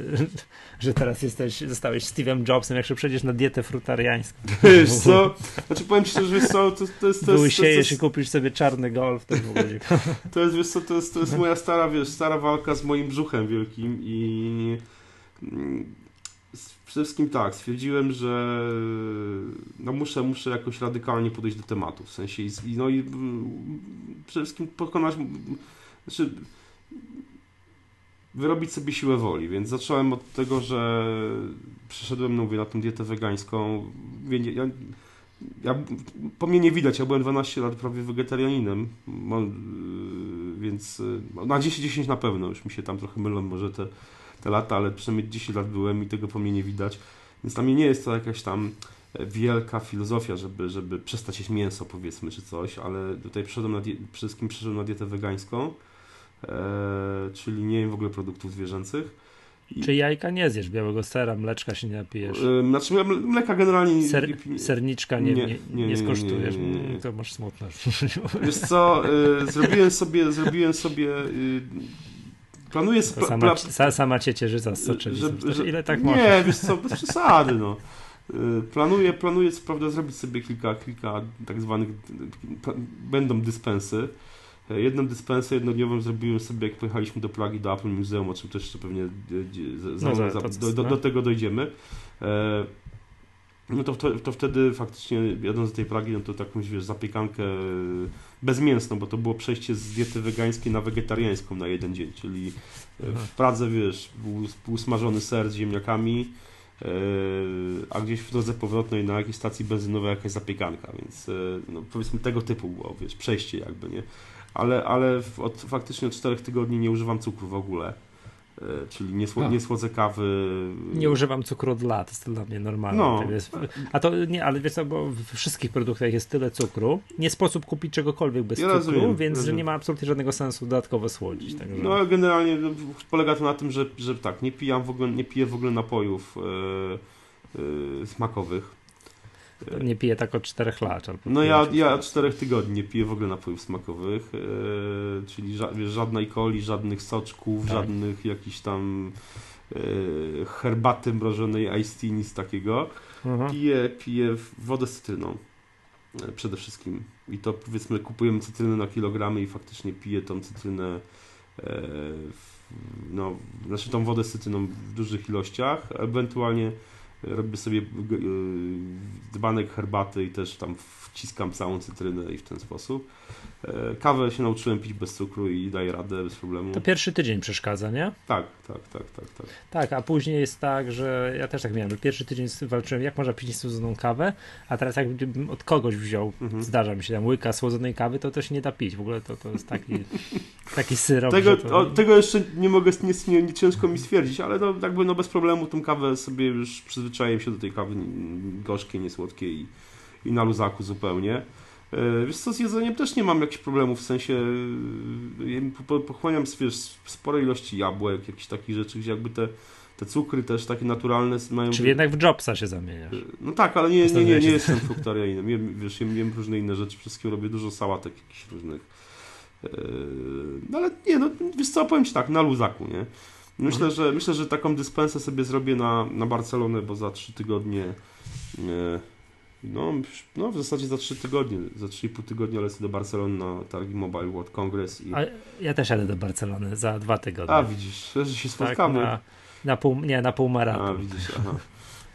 że teraz jesteś, zostałeś Steve'em Jobsem, jak się przejdziesz na dietę frutariańską. Wiesz co? Znaczy powiem ci że wiesz co, to, to jest... To jest, to jest, i kupisz sobie czarny golf, to w ogóle... To jest, wiesz co, to jest, to jest moja stara, wiesz, stara walka z moim brzuchem wielkim i mm, przede wszystkim tak, stwierdziłem, że no muszę, muszę jakoś radykalnie podejść do tematu, w sensie no i mm, przede wszystkim pokonać, znaczy wyrobić sobie siłę woli, więc zacząłem od tego, że przeszedłem mówię, na tą dietę wegańską. Ja, ja, po mnie nie widać, ja byłem 12 lat prawie wegetarianinem, więc na 10-10 na pewno, już mi się tam trochę mylą może te, te lata, ale przynajmniej 10 lat byłem i tego po mnie nie widać, więc dla mnie nie jest to jakaś tam wielka filozofia, żeby, żeby przestać jeść mięso powiedzmy, czy coś, ale tutaj przeszedłem na, przede wszystkim przeszedłem na dietę wegańską, e, czyli nie w ogóle produktów zwierzęcych, czy jajka nie zjesz, białego sera, mleczka się nie napijesz? Znaczy mleka generalnie Ser, Serniczka nie, nie, nie, nie skosztujesz, mm, to masz smutne. Wiesz co, y, zrobiłem sobie, zrobiłem sobie y, planuję... Sp sama, pla sama cię cieszy za soczewicą. Ile tak Nie, może? wiesz co, bez przesady, no. Y, planuję, planuję co prawda zrobić sobie kilka, kilka tak zwanych, będą dyspensy, jedną dyspensę jednodniową zrobiłem sobie, jak pojechaliśmy do Plagi, do Apple Museum, o czym też jeszcze pewnie za, no, za, za, do, do, do, tego dojdziemy. E, no to, to, wtedy faktycznie jadąc do tej Pragi, no to taką, wiesz, zapiekankę bezmięsną, bo to było przejście z diety wegańskiej na wegetariańską na jeden dzień, czyli w Pradze, wiesz, był, był smażony ser z ziemniakami, e, a gdzieś w drodze powrotnej na jakiejś stacji benzynowej jakaś zapiekanka, więc no, powiedzmy tego typu było, wiesz, przejście jakby, nie? Ale, ale od, faktycznie od 4 tygodni nie używam cukru w ogóle. E, czyli nie, sło, nie słodzę kawy. Nie używam cukru od lat, jest to dla mnie normalne. No. A to nie, ale wiesz co, bo w wszystkich produktach jest tyle cukru, nie sposób kupić czegokolwiek bez ja cukru, rozumiem, więc rozumiem. że nie ma absolutnie żadnego sensu dodatkowo słodzić. Także... No generalnie polega to na tym, że, że tak, nie pijam w ogóle, nie piję w ogóle napojów yy, yy, smakowych nie piję tak od 4 lat. No ja, ja od 4 tygodni nie piję w ogóle napojów smakowych, yy, czyli ża żadnej coli, żadnych soczków, tak. żadnych jakichś tam yy, herbaty mrożonej iced tea, nic takiego. Mhm. Piję, piję wodę z cytryną yy, przede wszystkim. I to powiedzmy kupujemy cytrynę na kilogramy i faktycznie piję tą cytrynę no, znaczy tą wodę z cytryną w dużych ilościach, ewentualnie robię sobie e, dzbanek herbaty i też tam wciskam całą cytrynę i w ten sposób. E, kawę się nauczyłem pić bez cukru i daję radę bez problemu. To pierwszy tydzień przeszkadza, nie? Tak, tak, tak, tak. Tak, tak a później jest tak, że ja też tak miałem, że pierwszy tydzień walczyłem, jak można pić słodzoną kawę, a teraz jakbym od kogoś wziął, mhm. zdarza mi się tam łyka słodzonej kawy, to też nie da pić. W ogóle to, to jest taki, taki syrop. Tego, to... o, tego jeszcze nie mogę, nie, nie, nie, ciężko mi stwierdzić, ale no, jakby no bez problemu tą kawę sobie już przyzwyczaiłem się do tej kawy gorzkiej, niesłodkiej i, i na luzaku zupełnie. E, wiesz co, z jedzeniem też nie mam jakichś problemów, w sensie e, pochłaniam wiesz, spore ilości jabłek, jakichś takich rzeczy, gdzie jakby te, te cukry też takie naturalne mają... Czyli jednak w Jobsa się zamieniasz. No tak, ale nie, nie, nie, nie jestem fruktarianinem. Jem, wiesz, jem, jem różne inne rzeczy, wszystkiego robię dużo sałatek jakichś różnych. E, no ale nie, no wiesz co, powiem Ci tak, na luzaku, nie? Myślę, że, myślę, że taką dyspensę sobie zrobię na, na Barcelonę, bo za trzy tygodnie no, no, w zasadzie za 3 tygodnie, za 3,5 tygodnia lecę do Barcelony na targi Mobile World Congress. I... A ja też jadę do Barcelony za dwa tygodnie. A widzisz, że się spotkamy. Tak, na, na pół, nie, na pół maratonu. A widzisz, aha.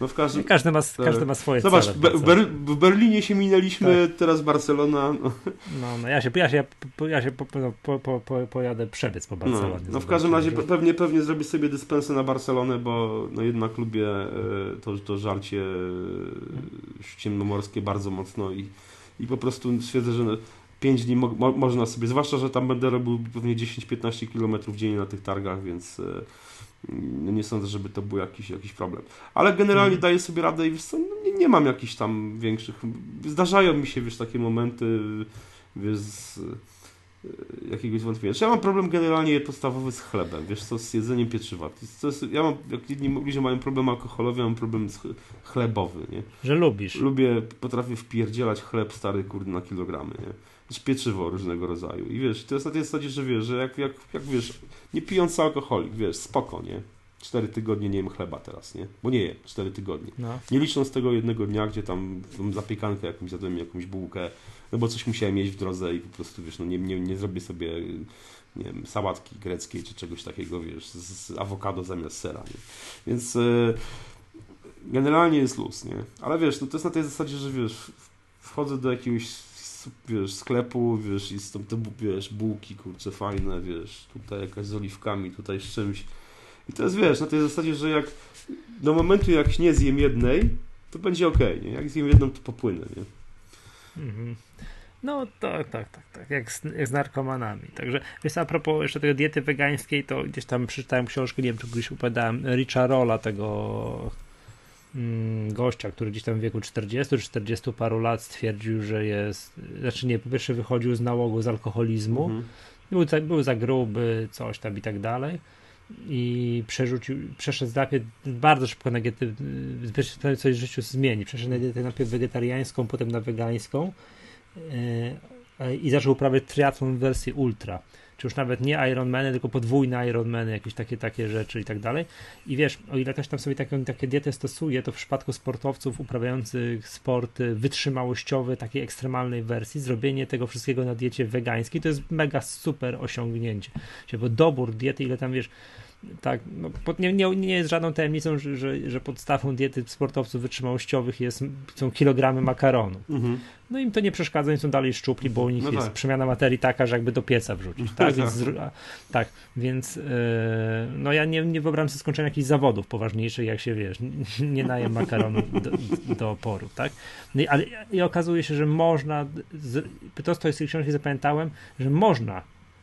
No w każdym... każdy, ma, każdy ma swoje Zobacz, cele. Zobacz, Ber w Berlinie się minęliśmy, tak. teraz Barcelona. No. no, no ja się, ja się, ja się po, no, po, po, po, pojadę przebiec po no, Barcelonie. No, no w każdym razie że... pewnie, pewnie zrobię sobie dyspensę na Barcelonę, bo no jednak lubię e, to, to żarcie e, ciemnomorskie bardzo mocno i, i po prostu stwierdzę, że 5 dni mo można sobie, zwłaszcza, że tam będę robił pewnie 10-15 km dziennie na tych targach, więc e, no nie sądzę, żeby to był jakiś, jakiś problem. Ale generalnie mm. daję sobie radę i wiesz co, no nie, nie mam jakichś tam większych, zdarzają mi się, wiesz, takie momenty, wiesz, z, jakiegoś wątpienia. Ja mam problem generalnie podstawowy z chlebem, wiesz co, z jedzeniem pieczywa. To jest, ja mam, jak inni ludzie mają problem alkoholowy, ja mam problem chlebowy, nie? Że lubisz. Lubię, potrafię wpierdzielać chleb stary, kurde, na kilogramy, nie? Znaczy pieczywo różnego rodzaju. I wiesz, to jest na tej zasadzie, że wiesz, że jak, jak, jak wiesz, nie pijący alkoholik, wiesz, spoko, nie? Cztery tygodnie nie jem chleba teraz, nie? Bo nie jem, cztery tygodnie. No. Nie licząc tego jednego dnia, gdzie tam zapiekankę jakąś zjadłem, jakąś bułkę, no bo coś musiałem jeść w drodze i po prostu, wiesz, no nie, nie, nie zrobię sobie, nie wiem, sałatki greckiej czy czegoś takiego, wiesz, z, z awokado zamiast sera, nie? Więc e, generalnie jest luz, nie? Ale wiesz, no to jest na tej zasadzie, że wiesz, wchodzę do jakiegoś wiesz, sklepu, wiesz, i są te, wiesz, bułki, kurcze, fajne, wiesz, tutaj jakaś z oliwkami, tutaj z czymś. I to jest, wiesz, na tej zasadzie, że jak do momentu, jak nie zjem jednej, to będzie ok, nie? Jak zjem jedną, to popłynę, nie? Mhm. No tak, tak, tak, tak, jak z, jak z narkomanami. Także wiesz, a propos jeszcze tej diety wegańskiej, to gdzieś tam przeczytałem książkę, nie wiem, czy gdzieś upadałem, Richa Rolla, tego gościa, który gdzieś tam w wieku 40 czy 40 paru lat stwierdził, że jest, znaczy nie, po pierwsze wychodził z nałogu z alkoholizmu, mhm. był, za, był za gruby, coś tam i tak dalej. I przerzucił, przeszedł najpierw bardzo szybko na dietę, coś w życiu zmieni, przeszedł na dietę najpierw wegetariańską, potem na wegańską. Yy, i zaczął uprawiać triatlon w wersji ultra, czy już nawet nie Ironmany, tylko podwójne Ironmany, jakieś takie takie rzeczy i tak dalej. I wiesz, o ile też tam sobie takie, takie diety stosuje, to w przypadku sportowców uprawiających sporty wytrzymałościowe, takiej ekstremalnej wersji, zrobienie tego wszystkiego na diecie wegańskiej to jest mega super osiągnięcie. Bo dobór diety, ile tam wiesz, tak, no, nie, nie, nie jest żadną tajemnicą, że, że, że, podstawą diety sportowców wytrzymałościowych jest, są kilogramy makaronu. Mhm. No im to nie przeszkadza, oni są dalej szczupli, bo u nich no jest tak. przemiana materii taka, że jakby do pieca wrzucić. Tak, więc, tak, więc yy, no ja nie, nie wyobrażam sobie skończenia jakichś zawodów poważniejszych, jak się wiesz, nie najem makaronu do, do oporu, tak? No i, ale i okazuje się, że można, z, to z tej książki zapamiętałem, że można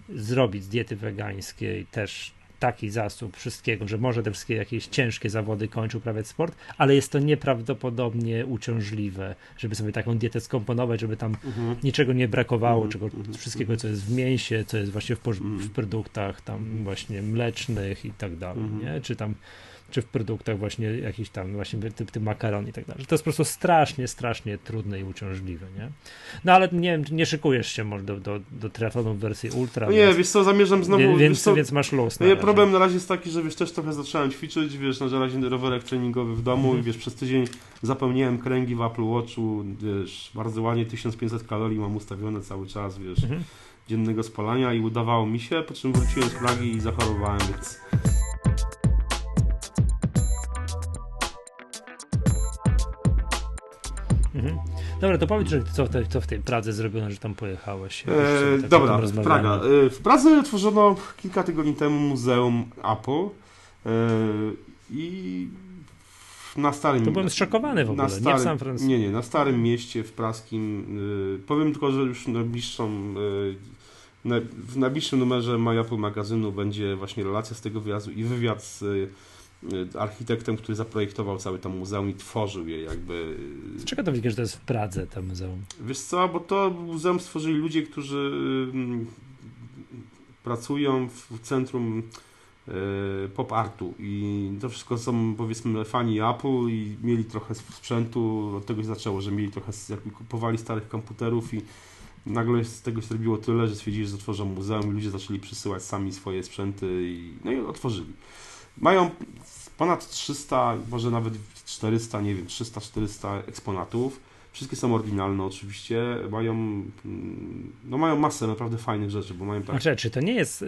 zrobić z diety wegańskiej też taki zasób wszystkiego, że może te wszystkie jakieś ciężkie zawody kończył uprawiać sport, ale jest to nieprawdopodobnie uciążliwe, żeby sobie taką dietę skomponować, żeby tam mhm. niczego nie brakowało, mhm. czego, mhm. wszystkiego, co jest w mięsie, co jest właśnie w, w produktach tam właśnie mlecznych i tak dalej, nie? Czy tam czy w produktach właśnie jakiś tam właśnie typ, typ makaron i tak dalej. To jest po prostu strasznie, strasznie trudne i uciążliwe, nie? No ale nie wiem, nie szykujesz się może do, do, do triatlonu w wersji ultra. No nie, więc, wiesz co, zamierzam znowu... Wie, więc, co, więc masz luz no, Problem na razie jest taki, że wiesz, też trochę zacząłem ćwiczyć, wiesz, na razie rowerek treningowy w domu mhm. i wiesz, przez tydzień zapełniłem kręgi w Apple Watchu, wiesz, bardzo ładnie 1500 kalorii mam ustawione cały czas, wiesz, mhm. dziennego spalania i udawało mi się, po czym wróciłem z Pragi i zachorowałem, więc Mhm. Dobra, to powiedz, że co, te, co w tej Pradze zrobiono, że tam pojechałeś. E, tak dobra, Praga. E, w Pradze otworzono kilka tygodni temu Muzeum Apple e, i na starym... To byłem zszokowany w ogóle, starym, nie w San Francisco. Nie, nie, na Starym Mieście w praskim. E, powiem tylko, że już najbliższą e, w najbliższym numerze My Apple magazynu będzie właśnie relacja z tego wyjazdu i wywiad z architektem, który zaprojektował cały tam muzeum i tworzył je jakby. Z czego to widzisz, że to jest w Pradze to muzeum? Wiesz co, bo to muzeum stworzyli ludzie, którzy mm, pracują w centrum y, pop artu i to wszystko są powiedzmy fani Apple i mieli trochę sprzętu, od tego się zaczęło, że mieli trochę, jakby kupowali starych komputerów i nagle z tego się zrobiło tyle, że stwierdzili, że otworzą muzeum i ludzie zaczęli przysyłać sami swoje sprzęty i no i otworzyli. Mają ponad 300, może nawet 400, nie wiem, 300-400 eksponatów. Wszystkie są oryginalne oczywiście, mają, mm, no mają masę naprawdę fajnych rzeczy, bo mają tak... Znaczy, czy to nie jest, yy,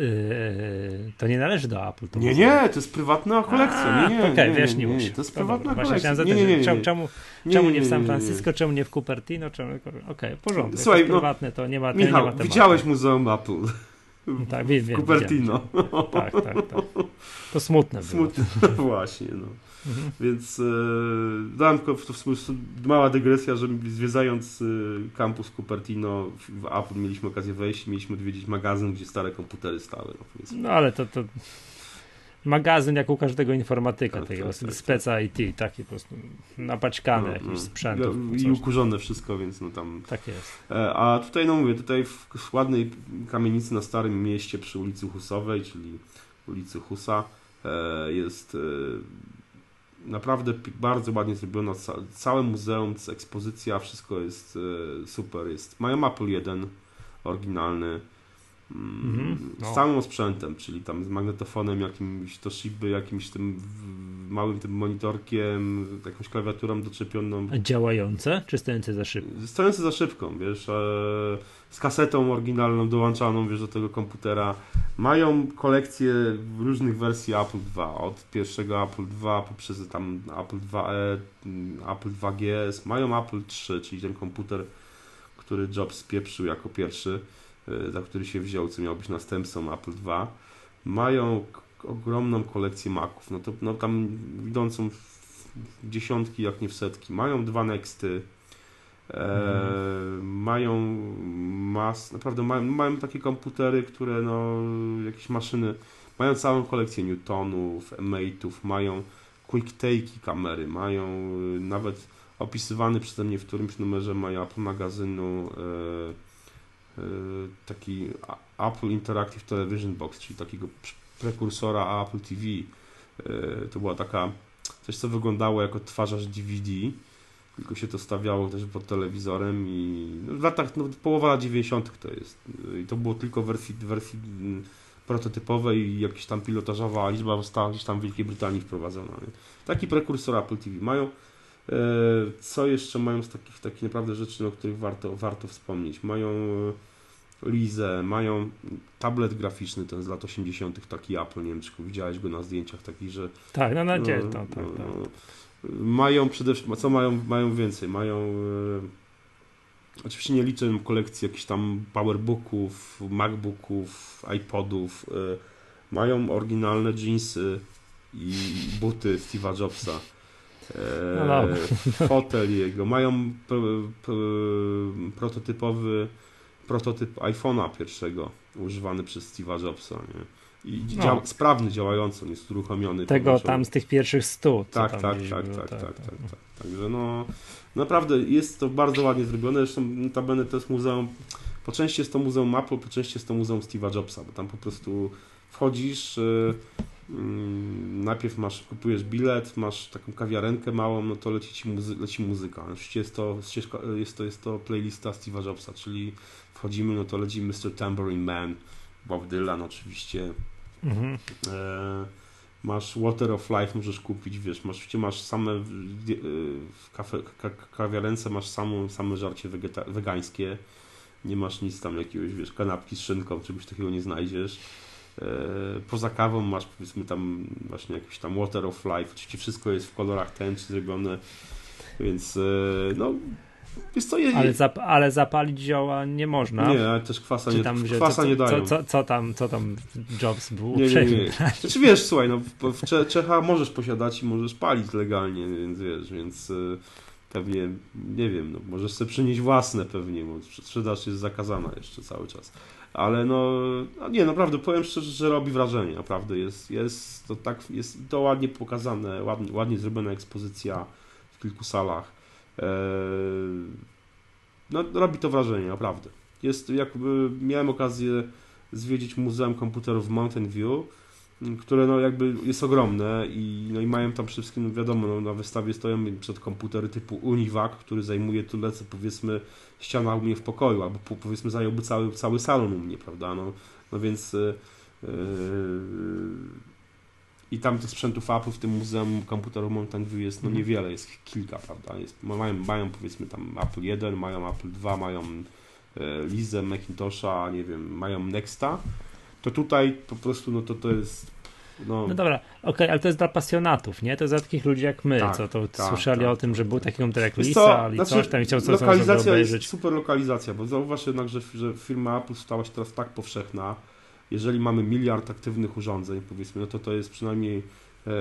to nie należy do Apple? To nie, nie, to jest prywatna kolekcja, nie, nie, Okej, okay, wiesz, nie, nie, nie, to jest prywatna dobra, kolekcja. Nie, nie, nie, nie, Czemu, czemu nie w San Francisco, czemu nie w Cupertino, czemu, okej, okay, porządek, Słuchaj, to prywatne, to nie ma, Michał, nie ma tematu. widziałeś Muzeum Apple. Tak, wiem, wiem, Cupertino. Tak, tak, tak. To smutne było. Smutne, właśnie, no. Mhm. Więc e, dałem tylko w to mała dygresja, że zwiedzając e, kampus Cupertino w, w Apple mieliśmy okazję wejść, mieliśmy odwiedzić magazyn, gdzie stare komputery stały. No, no ale to, to magazyn jak u każdego informatyka, tak, takiego tak, tak, speca IT, taki po prostu napaćkany no, jakiś no. sprzęt. I ukurzone wszystko, więc no tam... Tak jest. E, a tutaj, no mówię, tutaj w ładnej kamienicy na Starym Mieście przy ulicy Husowej, czyli ulicy Husa, e, jest e, naprawdę bardzo ładnie zrobiona. Całe muzeum, ekspozycja, wszystko jest super. Jest. Mają Apple 1 oryginalny. Mm, no. Z całym sprzętem, czyli tam z magnetofonem, jakimś Toshiby, jakimś tym małym tym monitorkiem, jakąś klawiaturą doczepioną. A działające, czy stojące za szybką? Stojące za szybką, wiesz, e, z kasetą oryginalną dołączaną, wiesz, do tego komputera. Mają kolekcję różnych wersji Apple II, od pierwszego Apple II poprzez tam Apple IIe, Apple 2GS, mają Apple III, czyli ten komputer, który Jobs spieprzył jako pierwszy za który się wziął, co miał być następcą Apple II, mają ogromną kolekcję Maców, no to no tam idącą w dziesiątki, jak nie w setki. Mają dwa Nexty, e, mają mas, naprawdę mają, mają takie komputery, które no, jakieś maszyny, mają całą kolekcję Newtonów, Mate'ów, mają quick take kamery, mają e, nawet opisywany przeze mnie w którymś numerze mają Apple magazynu e, E, taki Apple Interactive Television Box, czyli takiego prekursora Apple TV. E, to była taka coś, co wyglądało jako twarzacz DVD, tylko się to stawiało też pod telewizorem i no, w latach, no, połowa lat 90. to jest. I to było tylko wersji, wersji prototypowej i jakaś tam pilotażowa liczba została gdzieś tam w Wielkiej Brytanii wprowadzona. Taki prekursor Apple TV mają. E, co jeszcze mają z takich, takich naprawdę rzeczy, o których warto, warto wspomnieć? Mają Lizę, mają tablet graficzny, ten z lat 80., taki Apple, nie wiem, czy widziałeś go na zdjęciach takich, że... Tak, no na dzień, no, tak, tak, tak. Mają przede wszystkim, co mają, mają więcej? Mają... E, oczywiście nie liczę kolekcji jakichś tam powerbooków, macbooków, iPodów. E, mają oryginalne jeansy i buty Steve'a Jobsa no, e, no. fotel jego. Mają e, e, prototypowy prototyp iPhone'a pierwszego używany przez Steve'a Jobsa. Nie? I no. dział, sprawny, działający, on jest uruchomiony. Tego tam z tych pierwszych stu. Tak tak tak, tak, tak, tak, tak, tak, tak, Także no, naprawdę jest to bardzo ładnie zrobione. Zresztą notabene to jest muzeum, po części jest to muzeum Apple, po części jest to muzeum Steve'a Jobsa, bo tam po prostu wchodzisz, najpierw masz, kupujesz bilet, masz taką kawiarenkę małą, no to leci, ci muzy leci muzyka. Oczywiście jest to, jest to, jest to playlista Steve'a Jobsa, czyli wchodzimy, no to leci Mr. Tambourine Man, Bob Dylan oczywiście. Mhm. E, masz Water of Life, możesz kupić, wiesz, masz, oczywiście masz same w kafe, kawiarence masz samą, same żarcie wegeta, wegańskie, nie masz nic tam jakiegoś, wiesz, kanapki z szynką, czegoś takiego nie znajdziesz. E, poza kawą masz powiedzmy tam właśnie jakiś tam Water of Life, oczywiście wszystko jest w kolorach tęczy zrobione, więc e, no jest to ale, zap ale zapalić zioła nie można. Nie, ale też kwasa, nie, tam, kwasa co, nie dają. Co, co, co, tam, co tam Jobs był nie, nie, nie. Znaczy wiesz, słuchaj, no, w Czechach możesz posiadać i możesz palić legalnie, więc wiesz, więc e, pewnie, nie wiem, no, możesz sobie przynieść własne pewnie, bo sprzedaż jest zakazana jeszcze cały czas. Ale no, no, nie, naprawdę powiem szczerze, że robi wrażenie, naprawdę jest, jest to tak, jest to ładnie pokazane, ładnie, ładnie zrobiona ekspozycja w kilku salach Eee, no, robi to wrażenie, naprawdę. Jest, jakby miałem okazję zwiedzić Muzeum Komputerów Mountain View, które no jakby jest ogromne i, no i mają tam przede wszystkim, no wiadomo, no, na wystawie stoją przed komputery typu Univac, który zajmuje tyle, co powiedzmy ściana u mnie w pokoju, albo powiedzmy zająłby cały, cały salon u mnie, prawda, no, no więc yy, i tam tych sprzętów Apple w tym Muzeum Komputerów Mountain View jest no mhm. niewiele, jest kilka, prawda? Jest, mają, mają powiedzmy tam Apple 1, mają Apple 2, mają e, Lizę, Macintosha, nie wiem, mają Nexta, to tutaj po prostu no to to jest no, no dobra, okej, okay, ale to jest dla pasjonatów, nie? To jest dla takich ludzi jak my, tak, co to tak, słyszeli tak, o tym, że był taki komputer jak Lisa, i znaczy, coś tam chciał coś Lokalizacja jest super lokalizacja, bo zauważ jednak, że, że firma Apple stała się teraz tak powszechna, jeżeli mamy miliard aktywnych urządzeń, powiedzmy, no to to jest przynajmniej e,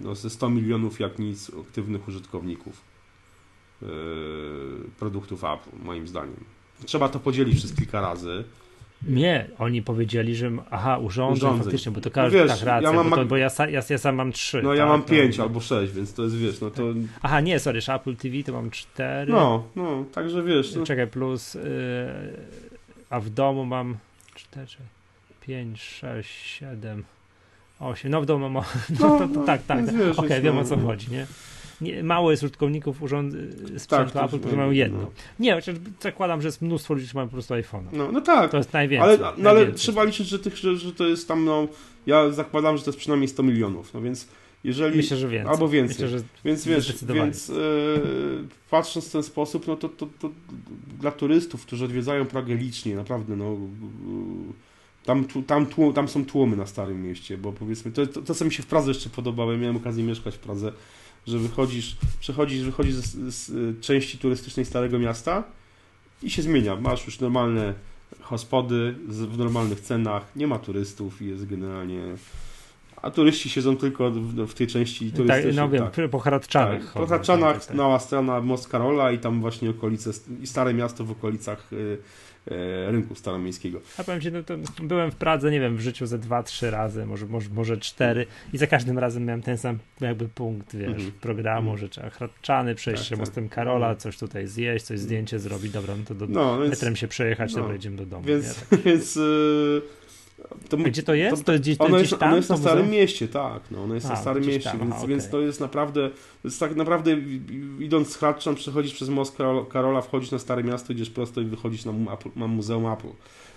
no, ze 100 milionów jak nic aktywnych użytkowników e, produktów Apple, moim zdaniem. Trzeba to podzielić przez kilka razy Nie, oni powiedzieli, że aha, urządzeń, urządzeń. faktycznie, bo to każdy, no wiesz, tak, racja, ja mam, bo, to, bo ja, ja, ja, sam mam trzy. No tak, ja mam pięć albo sześć, więc to jest, wiesz, no to... Aha, nie, sorry, Apple TV to mam cztery. No, no, także wiesz. No. Czekaj, plus, yy, a w domu mam cztery, pięć, sześć, siedem, osiem, no w domu mam, no, no to, to, tak, tak, tak. okej, okay, wiem o co no. chodzi, nie? Nie, mało jest użytkowników urząd, sprzętu tak, Apple, którzy mają jedno. No. Nie, chociaż zakładam, że jest mnóstwo ludzi, którzy mają po prostu iPhone. No, no tak. To jest najwięcej. Ale, no, ale trzeba liczyć, że, tych, że, że to jest tam, no, ja zakładam, że to jest przynajmniej 100 milionów, no więc jeżeli... Myślę, że więcej. Albo więcej. Myślę, że więc wiesz, więc yy, patrząc w ten sposób, no to, to, to dla turystów, którzy odwiedzają Pragę licznie, naprawdę, no... Tam, tam, tam są tłumy na Starym Mieście, bo powiedzmy, to, to, to co mi się w Pradze jeszcze podobało, ja miałem okazję mieszkać w Pradze, że wychodzisz, przechodzisz, wychodzisz z, z części turystycznej Starego Miasta i się zmienia. Masz już normalne hospody w normalnych cenach, nie ma turystów i jest generalnie a turyści siedzą tylko w, w tej części tak, turystycznej. Tak, no wiem, tak. po Hradczanach. Tak, po Hradczanach, tak, tak. mała strona Most Karola i tam właśnie okolice, i Stare Miasto w okolicach y, rynku staromiejskiego. A powiem Ci, no to byłem w Pradze, nie wiem, w życiu ze dwa, trzy razy, może, może, może cztery i za każdym razem miałem ten sam jakby punkt, wiesz, mm -hmm. programu, mm -hmm. że trzeba Hradczany przejść tak, się tak. mostem Karola, mhm. coś tutaj zjeść, coś zdjęcie zrobić, dobra, no to do, no, więc, metrem się przejechać, no, dobra, idziemy do domu. Więc, nie? więc yy to, gdzie to jest? To, to gdzieś, ono, jest, tam, ono jest na Starym Mieście, tak. No, ono jest A, na Starym Mieście, tam, więc, aha, więc to jest naprawdę, to jest tak naprawdę idąc z Hradczan, przechodzisz przez most Karola, wchodzisz na Stare Miasto, idziesz prosto i wychodzisz na, na Muzeum Apple.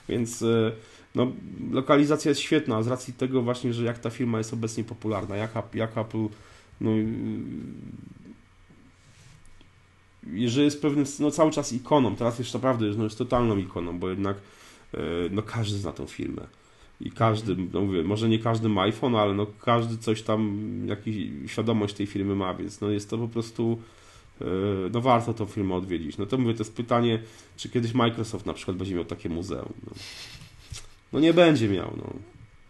Więc e, no, lokalizacja jest świetna, z racji tego właśnie, że jak ta firma jest obecnie popularna, jak, jak Apple no, że jest pewnym, no cały czas ikoną, teraz już naprawdę no, jest totalną ikoną, bo jednak e, no, każdy zna tą firmę i każdy, no mówię, może nie każdy ma iPhone, ale no każdy coś tam, jakiś świadomość tej firmy ma, więc no jest to po prostu e, no warto tą firmę odwiedzić. No to mówię, to jest pytanie, czy kiedyś Microsoft na przykład będzie miał takie muzeum. No, no nie będzie miał, no.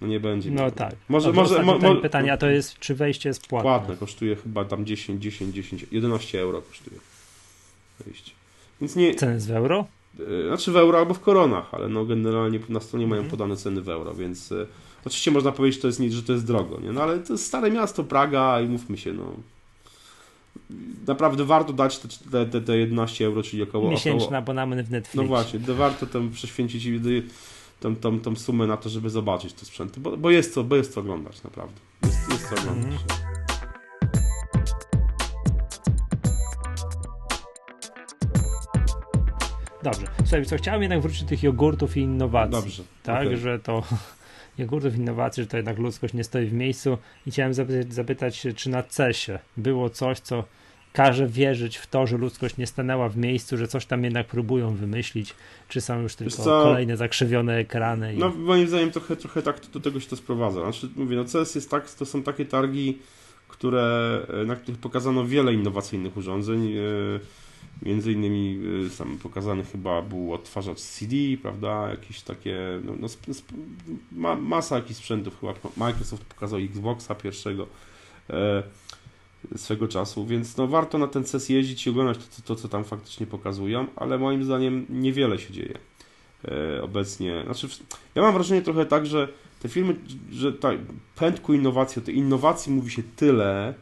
No nie będzie. No miał. tak. Może, może, mo, mo, pytanie, a to jest, czy wejście jest płatne? Płatne, kosztuje chyba tam 10, 10, 10, 11 euro kosztuje wejście. Więc nie... Ceny jest w euro? E, znaczy w euro albo w koronach, ale no generalnie na stronie mają mhm. podane ceny w euro, więc e, oczywiście można powiedzieć, to jest, że to jest drogo, nie? No ale to jest stare miasto, Praga i mówmy się, no naprawdę warto dać te, te, te 11 euro, czyli około... Miesięczny około, abonament w Netflix. No właśnie, warto tam prześwięcić tą, tą, tą sumę na to, żeby zobaczyć te sprzęty, bo, bo jest co, bo jest co oglądać, naprawdę. Jest, jest co oglądać. Mhm. Dobrze. Słuchaj, co chciałem jednak wrócić do tych jogurtów i innowacji. Dobrze. Tak, okay. że to jogurtów i innowacji, że to jednak ludzkość nie stoi w miejscu i chciałem zapytać, zapytać czy na CESie było coś, co każe wierzyć w to, że ludzkość nie stanęła w miejscu, że coś tam jednak próbują wymyślić, czy są już tylko kolejne zakrzywione ekrany. I... No moim zdaniem trochę, trochę tak do tego się to sprowadza. Znaczy, mówię, no CES jest tak, to są takie targi, które, na których pokazano wiele innowacyjnych urządzeń. Między innymi sam pokazany chyba był odtwarzacz CD, prawda, jakieś takie, no, no ma, masa jakichś sprzętów, chyba Microsoft pokazał Xboxa pierwszego e, swego czasu, więc no warto na ten CES jeździć i oglądać to, to, co tam faktycznie pokazują, ale moim zdaniem niewiele się dzieje e, obecnie. Znaczy, ja mam wrażenie trochę tak, że te filmy, że ta pęd ku innowacji, o tej innowacji mówi się tyle,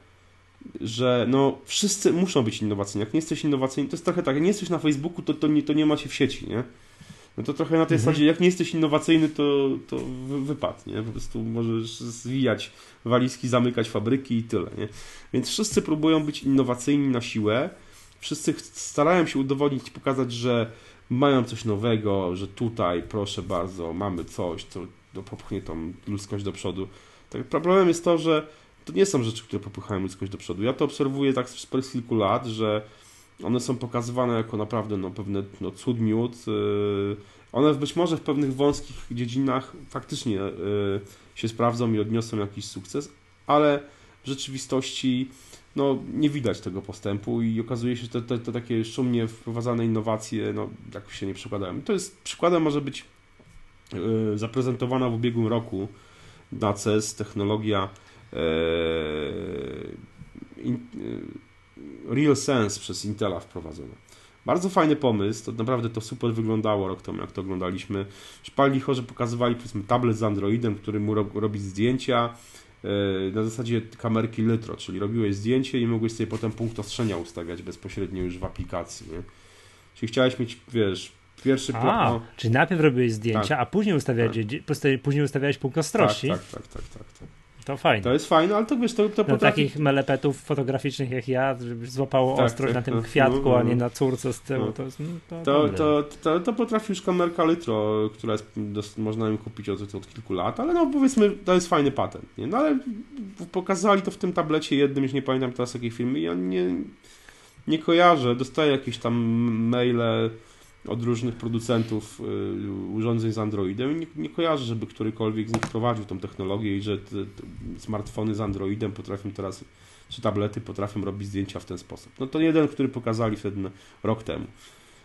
że no wszyscy muszą być innowacyjni. Jak nie jesteś innowacyjny, to jest trochę tak, jak nie jesteś na Facebooku, to, to, nie, to nie ma się w sieci, nie? No to trochę na tej mhm. zasadzie, jak nie jesteś innowacyjny, to, to wypadnie, nie? Po prostu możesz zwijać walizki, zamykać fabryki i tyle, nie? Więc wszyscy próbują być innowacyjni na siłę, wszyscy starają się udowodnić, pokazać, że mają coś nowego, że tutaj, proszę bardzo, mamy coś, co popchnie tą ludzkość do przodu. Tak, problemem jest to, że to nie są rzeczy, które popychają ludzkość do przodu. Ja to obserwuję tak z kilku lat, że one są pokazywane jako naprawdę no, pewne no, cud miód. Y, one być może w pewnych wąskich dziedzinach faktycznie y, się sprawdzą i odniosą jakiś sukces, ale w rzeczywistości no, nie widać tego postępu i okazuje się, że te, te, te takie szumnie wprowadzane innowacje no, jakoś się nie przekładają. To jest przykładem może być yy, zaprezentowana w ubiegłym roku na CES technologia in, e, Real Sense przez Intela wprowadzono. Bardzo fajny pomysł, to naprawdę to super wyglądało rok temu, jak to oglądaliśmy. Szpali że pokazywali powiedzmy tablet z Androidem, który mu robić zdjęcia e, na zasadzie kamerki Lytro, czyli robiłeś zdjęcie i mogłeś sobie potem punkt ostrzenia ustawiać bezpośrednio już w aplikacji. Nie? Czyli chciałeś mieć, wiesz, pierwszy. A, no. czyli najpierw robiłeś zdjęcia, tak, a później ustawiałeś, tak. później ustawiałeś punkt ostrości. Tak, tak, tak, tak, tak. To fajne. To jest fajne, ale to wiesz, to, to no, potrafi... takich melepetów fotograficznych jak ja, żeby złapało tak, ostrość tak, na tym tak, kwiatku, no, a nie na córce z tyłu. No. To, jest, no, to, to, to, to, to, potrafi już kamerka Lytro, która jest, można ją kupić od, od kilku lat, ale no powiedzmy, to jest fajny patent. Nie? No ale pokazali to w tym tablecie jednym, już nie pamiętam teraz jakiej firmy, ja nie, nie kojarzę, dostaję jakieś tam maile od różnych producentów y, urządzeń z Androidem nie, nie kojarzę, żeby którykolwiek z nich wprowadził tą technologię i że te, te smartfony z Androidem potrafią teraz, czy tablety potrafią robić zdjęcia w ten sposób. No to jeden, który pokazali wtedy rok temu.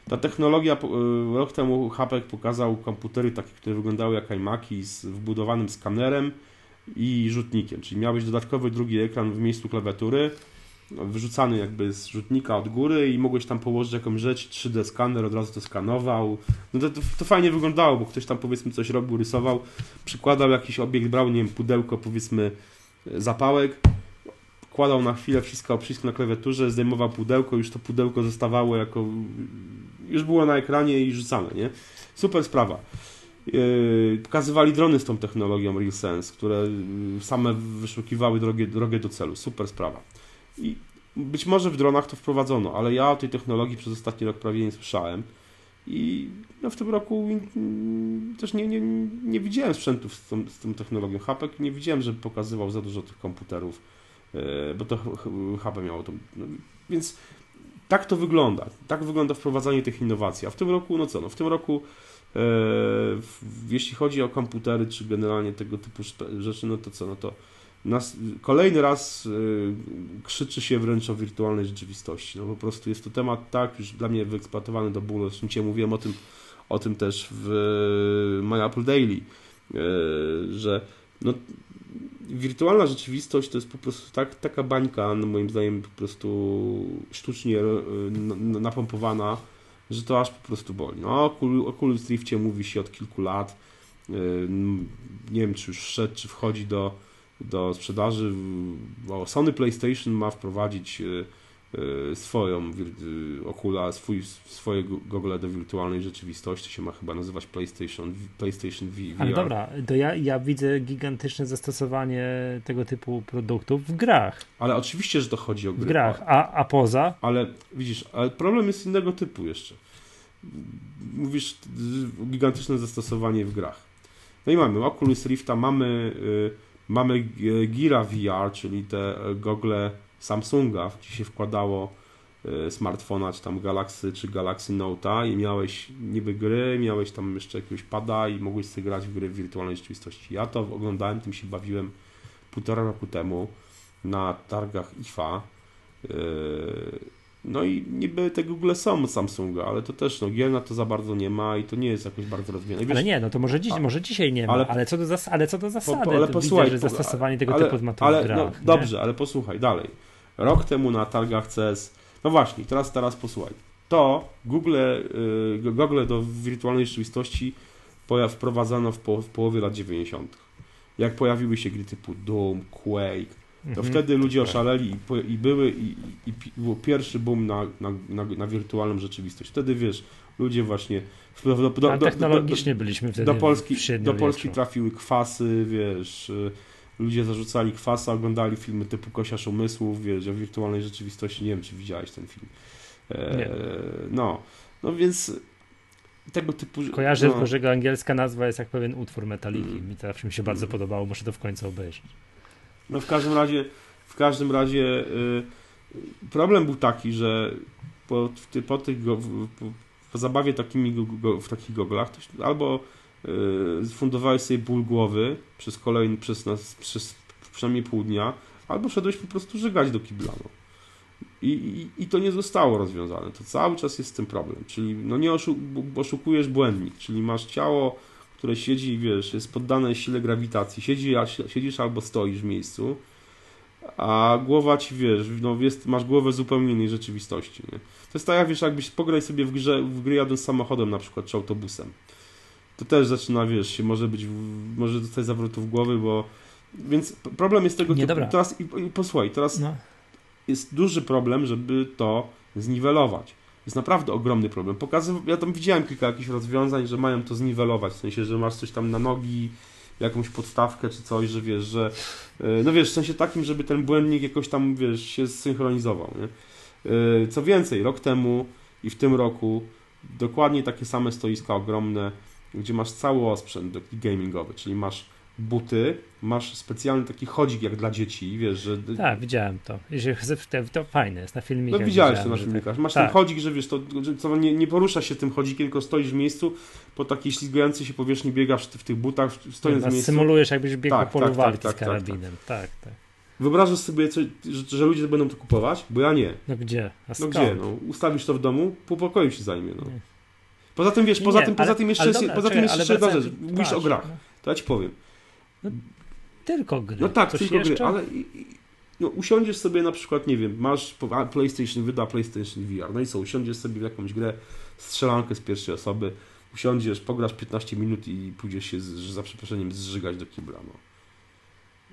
Ta technologia, y, rok temu Hapek pokazał komputery takie, które wyglądały jak iMaki z wbudowanym skanerem i rzutnikiem, czyli miałeś dodatkowy drugi ekran w miejscu klawiatury, wyrzucany jakby z rzutnika od góry i mogłeś tam położyć jakąś rzecz, 3D skaner od razu to skanował. No to, to, to, fajnie wyglądało, bo ktoś tam powiedzmy coś robił, rysował, przykładał jakiś obiekt, brał, nie wiem, pudełko powiedzmy zapałek, kładał na chwilę, wciskał przycisk na klawiaturze, zdejmował pudełko, już to pudełko zostawało jako, już było na ekranie i rzucane, nie? Super sprawa. Yy, pokazywali drony z tą technologią RealSense, które same wyszukiwały drogę, drogę do celu. Super sprawa. I być może w dronach to wprowadzono, ale ja o tej technologii przez ostatni rok prawie nie słyszałem. I no w tym roku też nie, nie, nie widziałem sprzętów z tą, z tą technologią Hapek, nie widziałem, żeby pokazywał za dużo tych komputerów, e, bo to HP miało to. No, więc tak to wygląda. Tak wygląda wprowadzanie tych innowacji. A w tym roku, no co, no w tym roku e, jeśli chodzi o komputery, czy generalnie tego typu rzeczy, no to co, no to nas, kolejny raz y, krzyczy się wręcz o wirtualnej rzeczywistości. No po prostu jest to temat tak już dla mnie wyeksploatowany do bólu. Zresztą mówiłem o tym, o tym też w My Apple Daily, y, że no, wirtualna rzeczywistość to jest po prostu tak, taka bańka, no moim zdaniem po prostu sztucznie y, napompowana, że to aż po prostu boli. No, o Oculus Riftie mówi się od kilku lat. Y, nie wiem, czy już wszedł, czy wchodzi do do sprzedaży. Sony PlayStation ma wprowadzić e, e, swoją okula, swój, swoje gogle do wirtualnej rzeczywistości, to się ma chyba nazywać PlayStation, PlayStation VR. Ale dobra, to ja, ja widzę gigantyczne zastosowanie tego typu produktów w grach. Ale oczywiście, że to chodzi o gry. W grach, a, a poza? Ale widzisz, ale problem jest innego typu jeszcze. Mówisz, gigantyczne zastosowanie w grach. No i mamy Oculus Rifta, mamy... Yy, Mamy Gira VR, czyli te e, gogle Samsunga, gdzie się wkładało e, smartfona, czy tam Galaxy, czy Galaxy Note'a i miałeś niby gry, miałeś tam jeszcze jakiegoś pada i mogłeś sobie grać w gry w wirtualnej rzeczywistości. Ja to oglądałem, tym się bawiłem półtora roku temu na targach IFA. E, no i niby te Google są Samsunga, ale to też, no gier na to za bardzo nie ma i to nie jest jakoś bardzo rozwijane. Wiesz, ale nie, no to może, dziś, a, może dzisiaj nie ma, ale, ale, co, do zas ale co do zasady, po, ale posłuchaj, widzę, zastosowanie tego ale, typu ma ale, no, Dobrze, ale posłuchaj, dalej. Rok temu na targach CS, no właśnie, teraz, teraz posłuchaj. To Google, yy, Google do wirtualnej rzeczywistości wprowadzano w, po, w połowie lat 90. Jak pojawiły się gry typu Doom, Quake, to mhm. wtedy ludzie oszaleli i, i były i, i, był pierwszy boom na, na, na, na, wirtualną rzeczywistość. Wtedy wiesz, ludzie właśnie do, do, do, technologicznie byliśmy wtedy do Polski, do Polski trafiły kwasy, wiesz, ludzie zarzucali kwasy, oglądali filmy typu Kosiarz Umysłów, wiesz, o wirtualnej rzeczywistości, nie wiem, czy widziałeś ten film. E, no, no więc tego typu... Kojarzę no. tylko, że jego angielska nazwa jest jak pewien utwór Metaliki. Mm. Mi to zawsze mi się bardzo podobało, muszę to w końcu obejrzeć. No w każdym razie, w każdym razie y, problem był taki, że po, po tych go, po, zabawie takimi go, w takich goglach albo y, fundowałeś sobie ból głowy przez kolejny, przez, nas, przez przynajmniej pół dnia, albo szedłeś po prostu żegać do kibla. No. I, i, I, to nie zostało rozwiązane. To cały czas jest tym problem. Czyli no nie oszu oszukujesz błędnik, czyli masz ciało które siedzi, wiesz, jest poddane sile grawitacji, siedzi, siedzisz albo stoisz w miejscu, a głowa ci, wiesz, no jest, masz głowę zupełnie innej rzeczywistości, nie? To jest tak, jak wiesz, jakbyś pograć sobie w grze, w gry jadąc samochodem na przykład, czy autobusem. To też zaczyna, wiesz, się może być, może dostać zawrotów głowy, bo więc problem jest tego nie, typu. Teraz, i, i posłuchaj, teraz no. jest duży problem, żeby to zniwelować. Jest naprawdę ogromny problem. Pokazy, ja tam widziałem kilka jakichś rozwiązań, że mają to zniwelować, w sensie, że masz coś tam na nogi, jakąś podstawkę czy coś, że wiesz, że e, no wiesz, w sensie takim, żeby ten błędnik jakoś tam, wiesz, się zsynchronizował, nie? E, co więcej, rok temu i w tym roku dokładnie takie same stoiska ogromne, gdzie masz cały osprzęt gamingowy, czyli masz buty, masz specjalny taki chodzik jak dla dzieci, wiesz, że... Tak, widziałem to. To fajne jest na filmikach. No widziałeś to na filmikach. Masz tak. ten chodzik, że wiesz, to co, nie, nie porusza się tym chodzikiem, tylko stoisz w miejscu, po takiej ślizgającej się powierzchni biegasz w, w tych butach, stojąc w miejscu. Symulujesz jakbyś biegł tak, po polu tak, walki tak, z tak, tak, karabinem. Tak, tak. Wyobrażasz sobie, co, że, że, ludzie będą to kupować? Bo ja nie. No gdzie? A no gdzie? No, ustawisz to w domu, pół pokoju się zajmie. No. Poza tym, wiesz, poza, nie, tym, ale, poza tym jeszcze, dobra, poza tym jeszcze jedna rzecz. Mówisz o grach. To ja ci powiem. No, tylko gry. No tak, Coś tylko jeszcze? gry, ale no, usiądziesz sobie na przykład, nie wiem, masz PlayStation, wyda PlayStation VR, no i co, usiądziesz sobie w jakąś grę, strzelankę z pierwszej osoby, usiądziesz, pograsz 15 minut i pójdziesz się, z, za przeproszeniem, zżygać do kibla, no.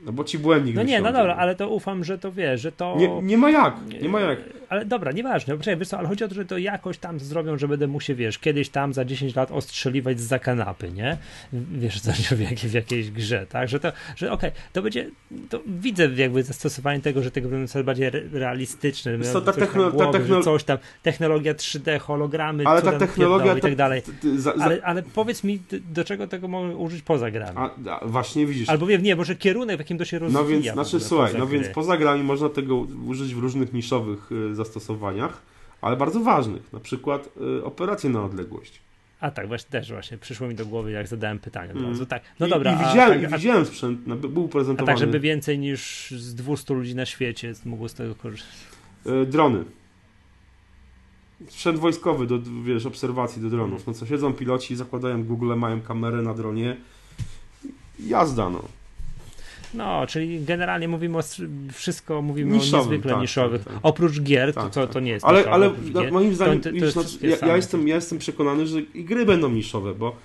No bo ci błędnik No nie, no dobra, ale to ufam, że to wiesz, że to... Nie, nie ma jak, nie ma jak. Ale dobra, nieważne, Poczekaj, wiesz co, ale chodzi o to, że to jakoś tam zrobią, że będę mu się, wiesz, kiedyś tam za 10 lat ostrzeliwać z za kanapy, nie? Wiesz, co, w, jakiej, w jakiejś grze, tak? Że to, że okej, okay, to będzie, to widzę jakby zastosowanie tego, że tego będą coraz bardziej realistyczne, co, ta, techno, głowy, ta techno... coś tam, technologia 3D, hologramy, ale ta technologia i tak dalej. Za, za... Ale, ale powiedz mi, do czego tego mogą użyć poza grami? A, a, właśnie widzisz. Albo wiem, nie, może kierunek, jakim to się rozwija. No więc, znaczy słuchaj, no więc poza grami można tego użyć w różnych niszowych y, zastosowaniach, ale bardzo ważnych, na przykład y, operacje na odległość. A tak, właśnie też właśnie przyszło mi do głowy, jak zadałem pytanie od razu. Tak, no dobra. I, widziałem, tak, a, widziałem sprzęt, był prezentowany. A tak, żeby więcej niż z 200 ludzi na świecie mogło z tego korzystać. Y, drony. Sprzęt wojskowy do, wiesz, obserwacji do dronów. No co, siedzą piloci, zakładają Google, mają kamerę na dronie. Jazda, no. No, czyli generalnie mówimy o wszystko, mówimy Niszowym, o niezwykle tak, niszowych. Tak, tak. Oprócz gier, to, to, tak. to nie jest Ale, ale moim zdaniem, to, to, to znaczy, ja, ja, jestem, ja jestem przekonany, że i gry będą niszowe, bo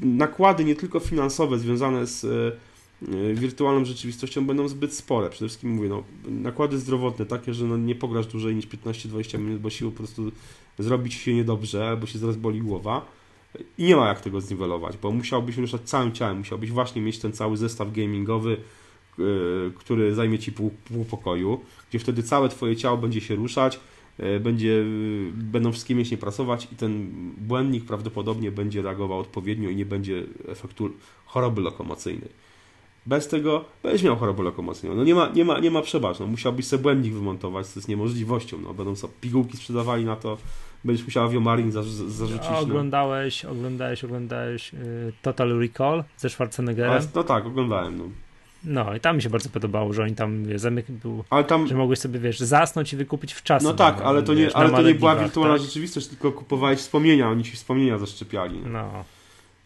nakłady nie tylko finansowe związane z e, wirtualną rzeczywistością będą zbyt spore. Przede wszystkim mówię, no, nakłady zdrowotne takie, że no, nie pograsz dłużej niż 15-20 minut, bo się po prostu zrobić się niedobrze, albo się zaraz boli głowa i nie ma jak tego zniwelować, bo musiałbyś ruszać całym ciałem, musiałbyś właśnie mieć ten cały zestaw gamingowy, yy, który zajmie ci pół, pół pokoju, gdzie wtedy całe twoje ciało będzie się ruszać, yy, będzie, yy, będą wszystkie mięśnie pracować i ten błędnik prawdopodobnie będzie reagował odpowiednio i nie będzie efektu choroby lokomocyjnej. Bez tego będziesz miał chorobę lokomocyjną. No nie ma, nie ma, nie ma przebacz. No, musiałbyś sobie błędnik wymontować, co jest niemożliwością. No, będą sobie pigułki sprzedawali na to, będziesz musiał Aviomarin zarzucić. No. oglądałeś, no. oglądałeś, oglądałeś y, Total Recall ze Schwarzeneggerem? no tak, oglądałem. No. No i tam mi się bardzo podobało, że oni tam zamyk był, ale tam... że mogłeś sobie, wiesz, zasnąć i wykupić w czasie. No tak, ale to nie, ale to nie była wirtualna tak? rzeczywistość, tylko kupowałeś wspomnienia, oni ci wspomnienia zaszczepiali. No.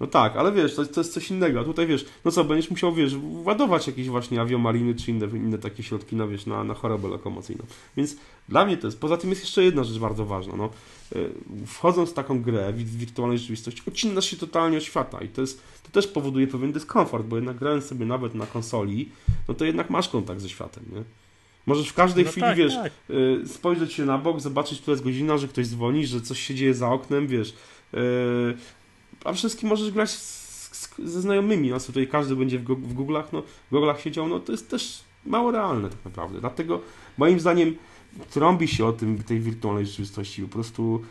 No tak, ale wiesz, to, to jest coś innego. A tutaj wiesz, no co, będziesz musiał, wiesz, ładować jakieś właśnie aviomariny czy inne, inne takie środki na, wiesz, na, na chorobę lokomocyjną. Więc dla mnie to jest, poza tym jest jeszcze jedna rzecz bardzo ważna, no. E, wchodząc w taką grę, w wirtualnej rzeczywistości, odcinasz się totalnie od świata i to, jest, to też powoduje pewien dyskomfort, bo jednak grając sobie nawet na konsoli, no to jednak masz kontakt ze światem, nie? Możesz w każdej no chwili, tak, wiesz, tak. E, spojrzeć się na bok, zobaczyć, która jest godzina, że ktoś dzwoni, że coś się dzieje za oknem, wiesz, e, a wszystkim możesz grać z, z, ze znajomymi, no tutaj każdy będzie w, w Google'ach, no, w Google'ach siedział, no to jest też mało realne tak naprawdę. Dlatego moim zdaniem trąbi się o tym tej wirtualnej rzeczywistości, po prostu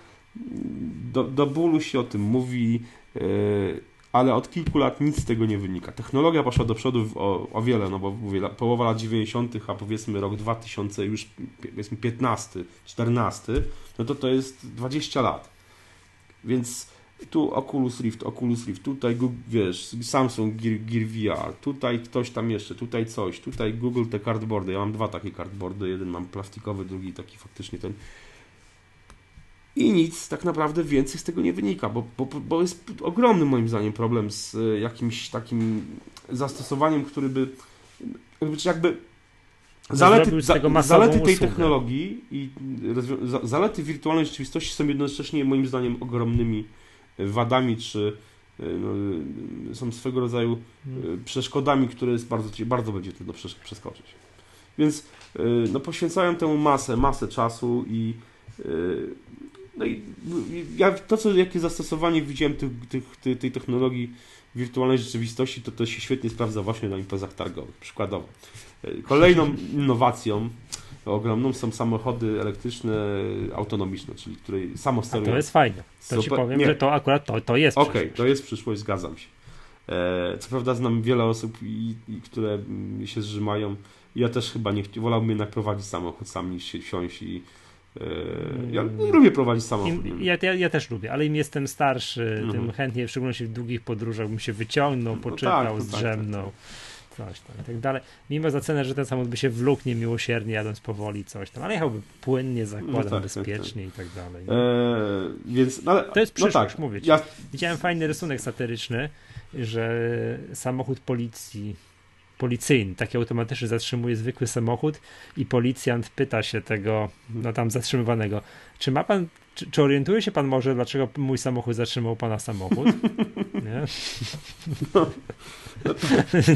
do, do bólu się o tym mówi, yy, ale od kilku lat nic z tego nie wynika. Technologia poszła do przodu o, o wiele, no bo mówię, połowa lat 90., a powiedzmy rok 2000, już powiedzmy 15, 14, no to to jest 20 lat. Więc tu Oculus Rift, Oculus Rift, tutaj wiesz, Samsung Gear, Gear VR, tutaj ktoś tam jeszcze, tutaj coś, tutaj Google te cardboardy, ja mam dwa takie cardboardy, jeden mam plastikowy, drugi taki faktycznie ten. I nic tak naprawdę więcej z tego nie wynika, bo, bo, bo jest ogromny moim zdaniem problem z jakimś takim zastosowaniem, który by jakby, jakby Zalety, za, zalety tej technologii i zalety wirtualnej rzeczywistości są jednocześnie moim zdaniem ogromnymi wadami, czy e, no, są swego rodzaju hmm. przeszkodami, które jest bardzo, bardzo będzie trudno przeskoczyć. Więc no, poświęcałem temu masę, masę czasu i no i ja to, co, jakie zastosowanie widziałem tych, tych, tej, tej technologii wirtualnej rzeczywistości, to to się świetnie sprawdza właśnie na imprezach targowych. Przykładowo. Kolejną innowacją ogromną są samochody elektryczne autonomiczne, czyli które samo sterują. A to jest fajne. To Super. ci powiem, Nie. że to akurat to, to jest Okej, okay, to jest przyszłość, zgadzam się. E, co prawda znam wiele osób, i, i, które się zrzymają. Ja też chyba nie wolałbym jednak prowadzić samochód sam niż się wsiąść i e, ja nie lubię prowadzić samochód. Ja, ja, ja, też lubię, ale im jestem starszy, mhm. tym chętnie, w szczególności w długich podróżach, bym się wyciągnął, poczytał, no tak, zdrzemnął. Tak, tak, tak coś tam i tak dalej. Mimo za cenę, że ten samochód by się wlókł niemiłosiernie, jadąc powoli, coś tam, ale jechałby płynnie, zakładam, no tak, bezpiecznie tak, tak. i tak dalej. Eee, więc, no ale, to jest przyszłość, no tak, mówię ci. Ja... Widziałem fajny rysunek satyryczny, że samochód policji policyjny, taki automatyczny zatrzymuje zwykły samochód i policjant pyta się tego, no tam zatrzymywanego, czy ma pan, czy, czy orientuje się pan może, dlaczego mój samochód zatrzymał pana samochód? Nie? No. No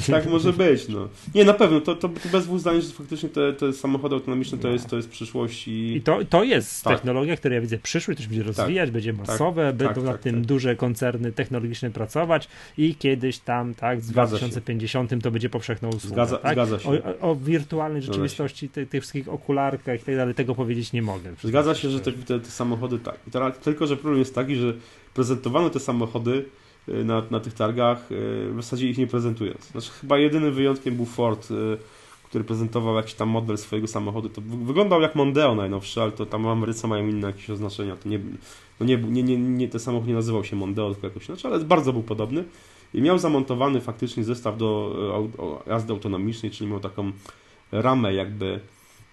tak może być, no. Nie, na pewno, to, to, to bez dwóch zdań, że faktycznie te, te samochody autonomiczne to, jest, to jest przyszłość i... I to, to jest tak. technologia, która ja widzę przyszłość, też będzie tak. rozwijać, tak. będzie masowe, tak. będą tak, nad tym tak. duże koncerny technologiczne pracować i kiedyś tam, tak, w 2050 się. to będzie powszechną usługą. Zgadza, tak? zgadza się. O, o wirtualnej rzeczywistości, tych, tych wszystkich okularkach i tak dalej, tego powiedzieć nie mogę. Zgadza się, że te, te, te samochody tak. Teraz, tylko, że problem jest taki, że prezentowano te samochody na, na tych targach, y, w zasadzie ich nie prezentując. Znaczy, chyba jedynym wyjątkiem był Ford, y, który prezentował jakiś tam model swojego samochodu. To wyglądał jak Mondeo najnowszy, ale to tam w Ameryce mają inne jakieś oznaczenia. To nie, no nie, nie, nie, nie, ten samochód nie nazywał się Mondeo, tylko jakoś inaczej, ale bardzo był podobny. I miał zamontowany faktycznie zestaw do jazdy autonomicznej, czyli miał taką ramę jakby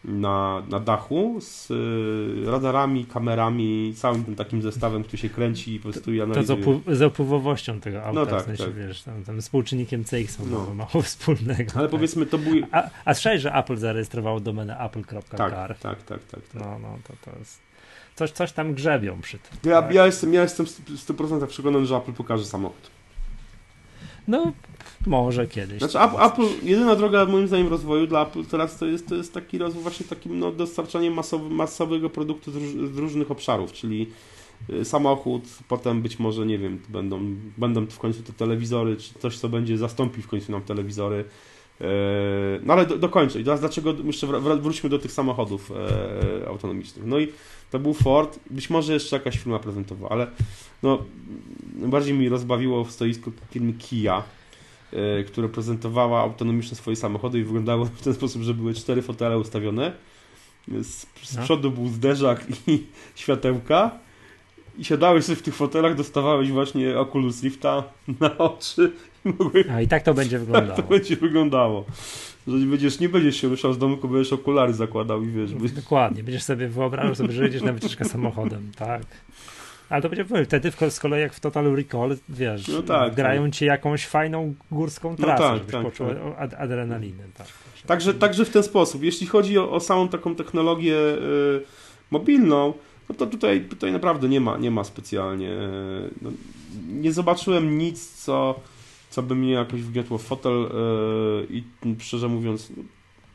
na, na dachu z y, radarami, kamerami, całym tym takim zestawem, który się kręci i po prostu analizuje. To z, z opływowością tego auta, no tak, w sensie, tak. wiesz, tam, tam współczynnikiem CX no. mało wspólnego. Ale tak. powiedzmy to był... A, a słyszałeś, że Apple zarejestrowało domenę apple.car? Tak, tak, tak, tak, tak. No, no, to, to jest... Coś, coś tam grzebią przy tym. Ja, tak? ja jestem, ja jestem 100% przekonany, że Apple pokaże samochód. No, może kiedyś. Znaczy, Apple, jedyna droga moim zdaniem rozwoju dla Apple teraz to jest, to jest taki rozwój, właśnie takim no, dostarczaniem masowy, masowego produktu z, róż, z, różnych obszarów, czyli y, samochód, potem być może, nie wiem, będą, będą w końcu te telewizory, czy coś, co będzie zastąpi w końcu nam telewizory. E, no ale do, dokończę. I teraz dlaczego, jeszcze wróćmy do tych samochodów e, autonomicznych. No i to był Ford, być może jeszcze jakaś firma prezentowała, ale no, bardziej mi rozbawiło w stoisku firmy Kia, e, które prezentowała autonomiczne swoje samochody i wyglądało w ten sposób, że były cztery fotele ustawione. Z, z no. przodu był zderzak i światełka. I siadałeś sobie w tych fotelach, dostawałeś właśnie Oculus Rifta na oczy. A i tak to będzie wyglądało. Tak to będzie wyglądało. Że nie będziesz, nie będziesz się ruszał z domu, tylko będziesz okulary zakładał i wiesz. By... Dokładnie, będziesz sobie wyobrażał sobie, że jedziesz na wycieczkę samochodem, tak. Ale to będzie wtedy z kolei jak w Total Recall, wiesz, no tak, grają tak. ci jakąś fajną górską trasę, no tak, żebyś tak, poczuł tak. adrenalinę. Tak, także, także w ten sposób. Jeśli chodzi o, o samą taką technologię y, mobilną, no to tutaj, tutaj naprawdę nie ma, nie ma specjalnie. Y, no, nie zobaczyłem nic, co, co by mnie jakoś wgniotło w fotel y, i szczerze mówiąc,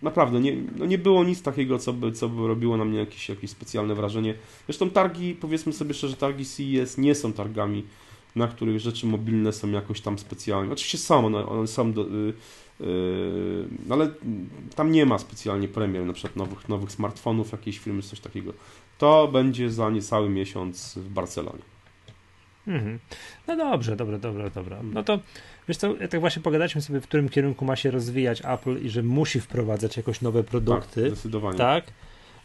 Naprawdę, nie, no nie było nic takiego, co by, co by robiło na mnie jakieś, jakieś specjalne wrażenie. Zresztą targi, powiedzmy sobie szczerze, targi CES nie są targami, na których rzeczy mobilne są jakoś tam specjalnie. Oczywiście są, one, one są, do, yy, ale tam nie ma specjalnie premier, na przykład nowych, nowych smartfonów, jakiejś firmy, coś takiego. To będzie za niecały miesiąc w Barcelonie. Mhm. No dobrze, dobra, dobra, dobra. No to wiesz co, tak właśnie pogadaliśmy sobie, w którym kierunku ma się rozwijać Apple i że musi wprowadzać jakoś nowe produkty. Tak, zdecydowanie. Tak?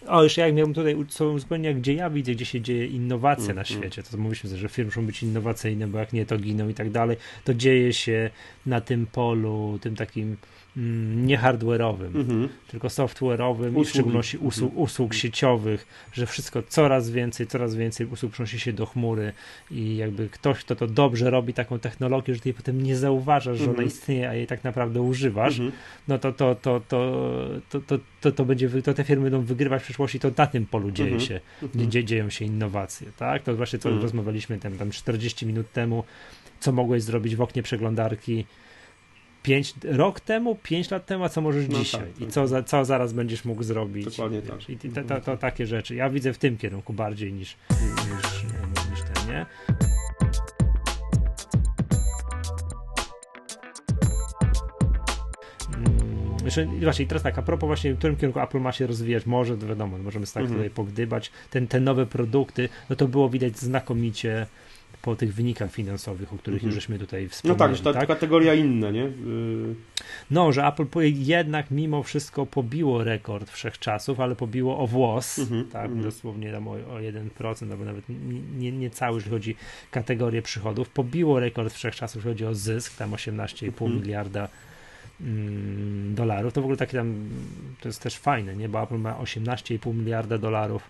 O, jeszcze jak miałbym tutaj uzupełnić, gdzie ja widzę, gdzie się dzieje innowacja mm, na mm. świecie, to mówiliśmy, że firmy muszą być innowacyjne, bo jak nie, to giną i tak dalej. To dzieje się na tym polu, tym takim nie hardware'owym, mhm. tylko software'owym Usługi. i w szczególności usług, mhm. usług sieciowych, że wszystko coraz więcej, coraz więcej usług przenosi się do chmury i jakby ktoś, kto to dobrze robi taką technologię, że ty potem nie zauważasz, że ona mhm. istnieje, a jej tak naprawdę używasz, mhm. no to to, to, to, to, to, to, to będzie, to te firmy będą wygrywać w przyszłości, to na tym polu dzieje się, gdzie dzieją się innowacje, tak? To właśnie co rozmawialiśmy tam, tam 40 minut temu, co mogłeś zrobić w oknie przeglądarki, pięć, rok temu, pięć lat temu, a co możesz no dzisiaj tak, i tak. co, za, co zaraz będziesz mógł zrobić. Dokładnie tak. I to, to, to, takie rzeczy. Ja widzę w tym kierunku bardziej niż, niż, niż ten, nie? Mm, jeszcze, właśnie, teraz tak, a propos właśnie, w którym kierunku Apple ma się rozwijać, może, wiadomo, możemy tak mhm. tutaj pogdybać, ten, te nowe produkty, no to było widać znakomicie po tych wynikach finansowych, o których mhm. już żeśmy tutaj wspomnieli. No tak, że ta tak? kategoria inna, nie? Y, no, że Apple jednak mimo wszystko pobiło rekord wszechczasów, ale pobiło o włos, mhm. tak, mhm. dosłownie tam o, o 1%, albo nawet nie, nie cały, jeżeli chodzi o kategorię przychodów, pobiło rekord wszechczasów, jeżeli chodzi o zysk, tam 18,5 mhm. miliarda mm, dolarów. To w ogóle takie tam, to jest też fajne, nie? Bo Apple ma 18,5 miliarda dolarów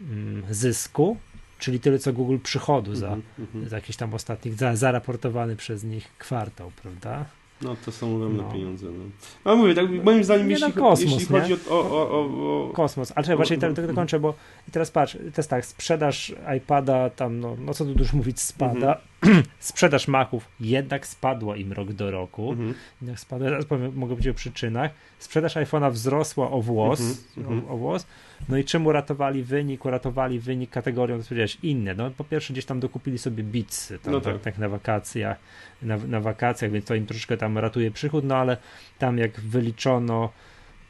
mm, zysku, czyli tyle co Google przychodu za, mm -hmm. za jakiś tam ostatnich, za, zaraportowany przez nich kwartał, prawda? No to są ogromne no. pieniądze. No. A mówię, tak, moim zdaniem, jeśli, kosmos, jeśli chodzi o, o, o, o, Kosmos, ale właśnie tak dokończę, bo i teraz patrz, to jest tak, sprzedaż iPada tam, no, no co tu dużo mówić, spada. Mhm. sprzedaż Maców jednak spadła im rok do roku. Mhm. Jednak spadła, powiem, mogę powiedzieć o przyczynach. Sprzedaż iPhone'a wzrosła o włos, mhm. o, o włos, no i czemu ratowali wynik? Uratowali wynik kategorią, to powiedziałeś, inne. No po pierwsze gdzieś tam dokupili sobie bitsy, tam, no tak. tak. tak na wakacjach, na, na wakacjach, więc to im troszeczkę tam ratuje przychód, no ale tam jak wyliczono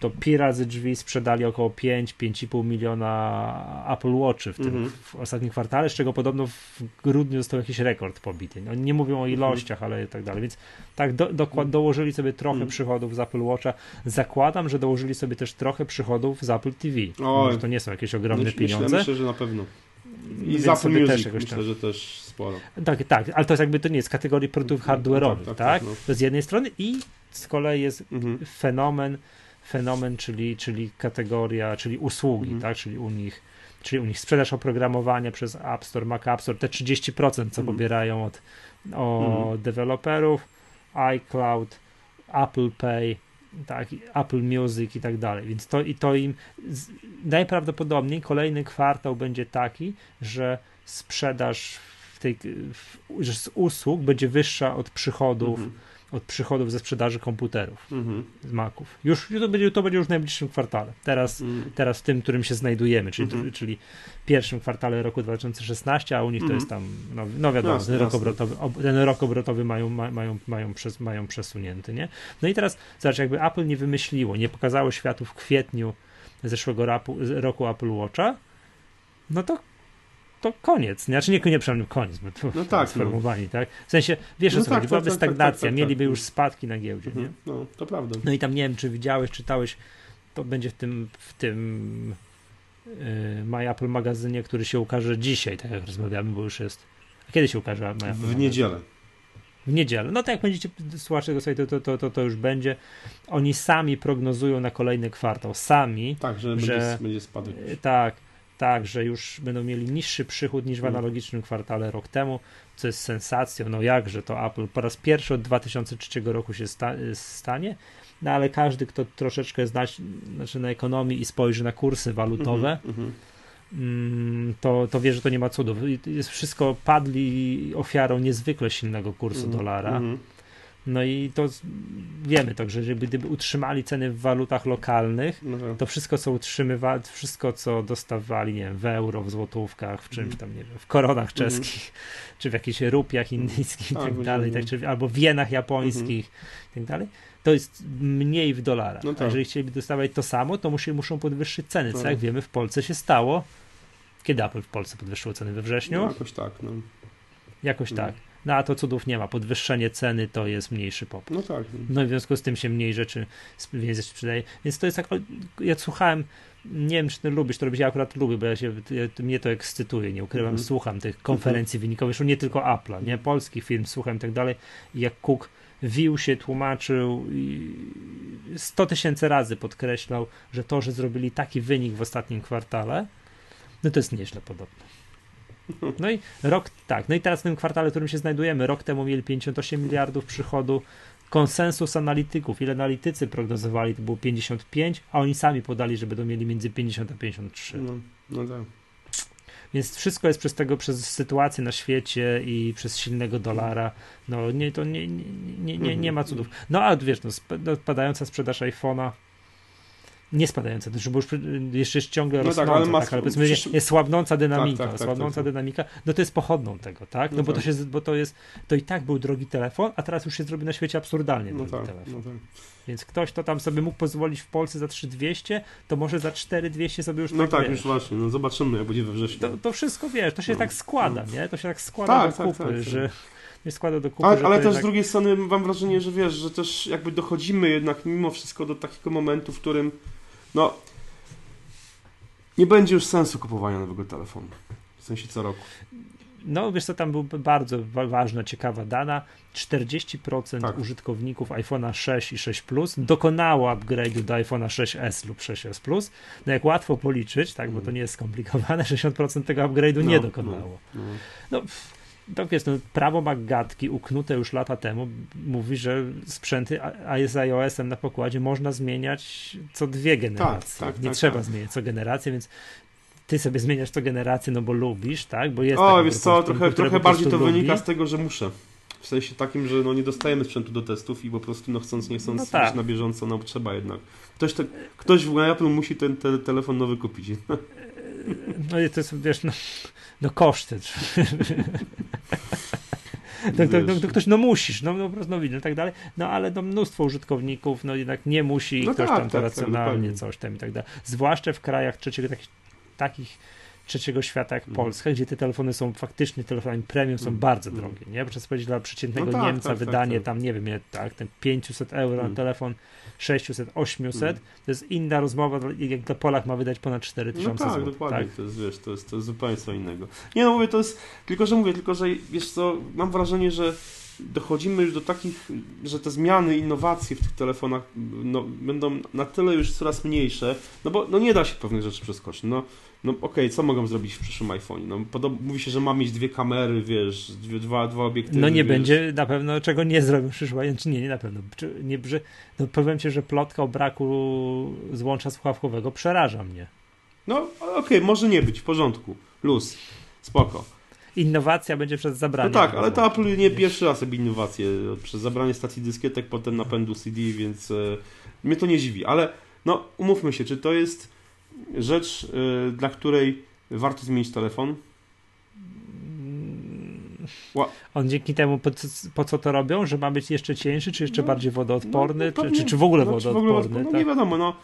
to pi razy drzwi sprzedali około 5-5,5 miliona Apple Watchy w tym mm -hmm. w ostatnim kwartale, z czego podobno w grudniu został jakiś rekord pobity. Oni nie mówią o mhm. ilościach, mm -hmm. ale tak dalej. Więc tak do, do, mhm. dołożyli sobie trochę mm -hmm. przychodów z Apple Watcha. Zakładam, że dołożyli sobie też trochę przychodów z Apple TV. Może to nie są jakieś ogromne myślę, pieniądze. Myślę, że na pewno. I z Apple Music też myślę, tam. że też sporo. Tak, tak, ale to jest jakby to nie jest kategorii produktów no, hardware'owych, tak? tak, tak, tak no. To z jednej strony i z kolei jest mhm. fenomen fenomen, czyli, czyli kategoria, czyli usługi, mhm. tak, czyli u nich czyli u nich sprzedaż oprogramowania przez App Store, Mac App Store, te 30% co mhm. pobierają od, od mhm. deweloperów, iCloud, Apple Pay, tak, Apple Music i tak dalej. Więc to i to im z, najprawdopodobniej kolejny kwartał będzie taki, że sprzedaż w tej, w, że z usług będzie wyższa od przychodów. Mhm od przychodów ze sprzedaży komputerów, mhm. z Maców. Już to będzie, to będzie już w najbliższym kwartale. Teraz, mhm. teraz w tym, którym się znajdujemy, czyli, mhm. czyli pierwszym kwartale roku 2016, a u nich to jest tam, no, no wiadomo, jasne, ten, rok obrotowy, ten rok obrotowy mają, mają, mają, przez, mają przesunięty, nie? No i teraz, zobacz, jakby Apple nie wymyśliło, nie pokazało światu w kwietniu zeszłego roku, roku Apple Watcha, no to to koniec. Znaczy nie, nie przepraszam, koniec, bo to no tak, sformułowani, no. tak? W sensie, wiesz no o co tak, chodzi, byłaby tak, tak, tak stagnacja, tak, tak, mieliby już spadki na giełdzie, mhm. nie? No, to prawda. No i tam nie wiem, czy widziałeś, czytałeś, to będzie w tym, w tym yy, My Apple magazynie, który się ukaże dzisiaj, tak jak rozmawiamy, bo już jest. A kiedy się ukaże My Apple W niedzielę. W niedzielę. No tak, jak będziecie słuchać tego sobie, to, to, to, to już będzie. Oni sami prognozują na kolejny kwartał. Sami. Tak, że, że będzie, będzie spadek. Tak tak, że już będą mieli niższy przychód niż w mm. analogicznym kwartale rok temu, co jest sensacją. No jakże to Apple po raz pierwszy od 2003 roku się sta stanie, no ale każdy, kto troszeczkę zna znaczy na ekonomii i spojrzy na kursy walutowe, mm -hmm. to, to wie, że to nie ma cudów. Jest wszystko padli ofiarą niezwykle silnego kursu mm -hmm. dolara. Mhm. No i to wiemy to, że gdyby utrzymali ceny w walutach lokalnych, no tak. to wszystko, co utrzymywali, wszystko, co dostawali, nie wiem, w euro, w złotówkach, w czymś mhm. tam, nie wiem, w koronach mhm. czeskich, czy w jakichś rupiach indyjskich i tak, tak dalej, tak, czy, albo w jenach japońskich i tak dalej, to jest mniej w dolarach. No tak. A jeżeli chcieliby dostawać to samo, to muszą, muszą podwyższyć ceny, co no. jak wiemy w Polsce się stało. Kiedy Apple w Polsce podwyższyło ceny we wrześniu? No, jakoś tak, no. Jakoś tak. No a to cudów nie ma. Podwyższenie ceny to jest mniejszy popyt. No tak. No i w związku z tym się mniej rzeczy więcej sprzedaje. Więc to jest tak, ja słuchałem, nie wiem, czy ty lubisz to robić, ja akurat lubię, bo ja się, ja, mnie to ekscytuje, nie ukrywam, mm słucham tych konferencji mm -hmm. wynikowych, już nie tylko Apple'a, nie, polskich firm słucham i tak dalej jak Cook wił się, tłumaczył i 100 tysięcy razy podkreślał, że to, że zrobili taki wynik w ostatnim kwartale, no to jest nieźle podobne. No i rok, tak, no i teraz w tym kwartale, w którym się znajdujemy, rok temu mieli 58 miliardów przychodu, konsensus analityków, ile analitycy prognozowali, to było 55, a oni sami podali, że będą mieli między 50 a 53. No, no tak. Więc wszystko jest przez tego, przez sytuację na świecie i przez silnego dolara. No nie, to nie, nie, nie, nie, nie ma cudów. No a wiesz, no, spadająca sprzedaż iPhone'a nie spadające, bo już jeszcze jest ciągle no rosnące, tak, ale, tak, ale powiedzmy, przysz... jest słabnąca dynamika, tak, tak, tak słabnąca tak, tak. dynamika, no to jest pochodną tego, tak? No, no bo to się, bo to jest, to i tak był drogi telefon, a teraz już się zrobi na świecie absurdalnie no drogi telefon. No Więc ktoś, kto tam sobie mógł pozwolić w Polsce za 3200, to może za 4200 sobie już No tak, tak już właśnie, no zobaczymy, jak będzie we wrześniu. To, to wszystko, wiesz, to się no. tak składa, nie? To się tak składa do kupy, że nie składa do kupy. Ale, ale też jednak... z drugiej strony mam wrażenie, że wiesz, że też jakby dochodzimy jednak mimo wszystko do takiego momentu, w którym no, nie będzie już sensu kupowania nowego telefonu. W sensie co roku. No, wiesz co, tam był bardzo ważna, ciekawa dana. 40% tak. użytkowników iPhone'a 6 i 6 Plus dokonało upgrade'u do iPhone'a 6s lub 6s Plus. No jak łatwo policzyć, tak, bo to nie jest skomplikowane, 60% tego upgrade'u no, nie dokonało. No, no. no tak jest, no, prawo Maggatki uknute już lata temu mówi, że sprzęty z iOS-em na pokładzie można zmieniać co dwie generacje. Tak, tak, nie tak, trzeba tak. zmieniać co generację, więc ty sobie zmieniasz co generację, no bo lubisz, tak? Bo jest o, wiesz co, trochę, trochę bardziej to lubi. wynika z tego, że muszę. W sensie takim, że no nie dostajemy sprzętu do testów i po prostu no chcąc, nie chcąc no tak. na bieżąco, no trzeba jednak. Ktoś, te, ktoś w Apple musi ten te, telefon nowy kupić. No i to jest, wiesz, no, no koszty. to, to, to, to, ktoś, no musisz, no, no po prostu no, no, tak dalej, no ale no, mnóstwo użytkowników, no jednak nie musi, no ktoś tak, tam to tak, tak racjonalnie tak, coś tam i tak dalej. Zwłaszcza w krajach trzeciego, takich, takich trzeciego świata jak mm. Polska, gdzie te telefony są faktycznie telefonami premium, są mm. bardzo mm. drogie, nie? Proszę powiedzieć, dla przeciętnego no tak, Niemca tak, tak wydanie tak, tam, nie wiem, tak, ten 500 euro na telefon, 600, 800, mm. to jest inna rozmowa, jak to Polak ma wydać ponad 4000 no tak, zł. dokładnie, tak? to jest, wiesz, to jest, to jest zupełnie co innego. Nie no, mówię, to jest, tylko że mówię, tylko że, wiesz co, mam wrażenie, że dochodzimy już do takich, że te zmiany, innowacje w tych telefonach no, będą na tyle już coraz mniejsze, no bo no nie da się pewnych rzeczy przeskoczyć. No, no okej, okay, co mogą zrobić w przyszłym iPhone? No, podob- mówi się, że ma mieć dwie kamery, wiesz, dwie, dwa, dwa obiektywy. No nie wiesz. będzie na pewno, czego nie zrobią w przyszłym czy nie, nie na pewno. Czy, nie, że, no powiem ci, że plotka o braku złącza słuchawkowego przeraża mnie. No okej, okay, może nie być, w porządku, luz, spoko innowacja będzie przez zabranie. No tak, ale to Apple nie pierwszy raz robi innowacje przez zabranie stacji dyskietek, potem napędu CD, więc e, mnie to nie dziwi. Ale no, umówmy się, czy to jest rzecz, e, dla której warto zmienić telefon? On dzięki temu, po, po, co to robią, że ma być jeszcze cieńszy, czy jeszcze no, bardziej wodoodporny, no, no, czy, czy, w ogóle no, wodoodporny? Ogóle, tak? Nie wiadomo, no.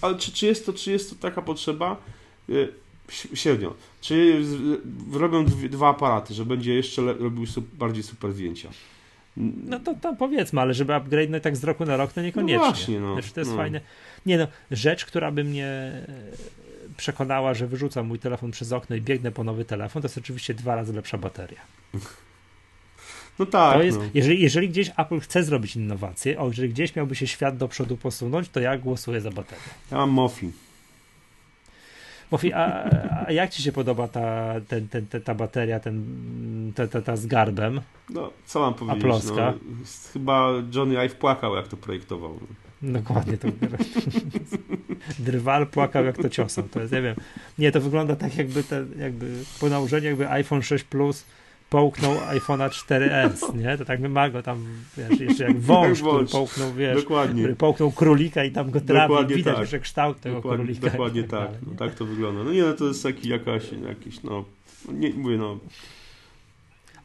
Ale czy, czy, jest to, czy jest to taka potrzeba? E, średnio. Czy robią dwa aparaty, że będzie jeszcze robił bardziej super zdjęcia. No to, to powiedzmy, ale żeby upgrade no tak z roku na rok, to niekoniecznie. No właśnie, no. Znaczy, to jest no. fajne. Nie no, rzecz, która by mnie e, przekonała, że wyrzucam mój telefon przez okno i biegnę po nowy telefon, to jest oczywiście dwa razy lepsza bateria. No tak. Jest, no. jeżeli, jeżeli gdzieś Apple chce zrobić innowację, o jeżeli gdzieś miałby się świat do przodu posunąć, to ja głosuję za baterię. Ja mam Mofi. Mofi, a, a, jak ci się podoba ta, ten, ten, ta bateria, ten, ta, ta, ta z garbem? No, co mam powiedzieć? No, chyba Johnny Ive płakał, jak to projektował. Dokładnie to. Drwal płakał, jak to ciosał. To jest, nie wiem. Nie, to wygląda tak, jakby, te, jakby po nałożeniu, jakby iPhone 6 Plus połknął iPhone'a 4S, nie? To tak ma go tam, wiesz, jeszcze jak wąż, który połknął, wiesz, dokładnie. który połknął królika i tam go trafił, dokładnie widać tak. kształt tego dokładnie, królika. Dokładnie tak, tak. No, tak to wygląda. No nie, no to jest taki jakaś, jakiś, no, nie, mówię, no.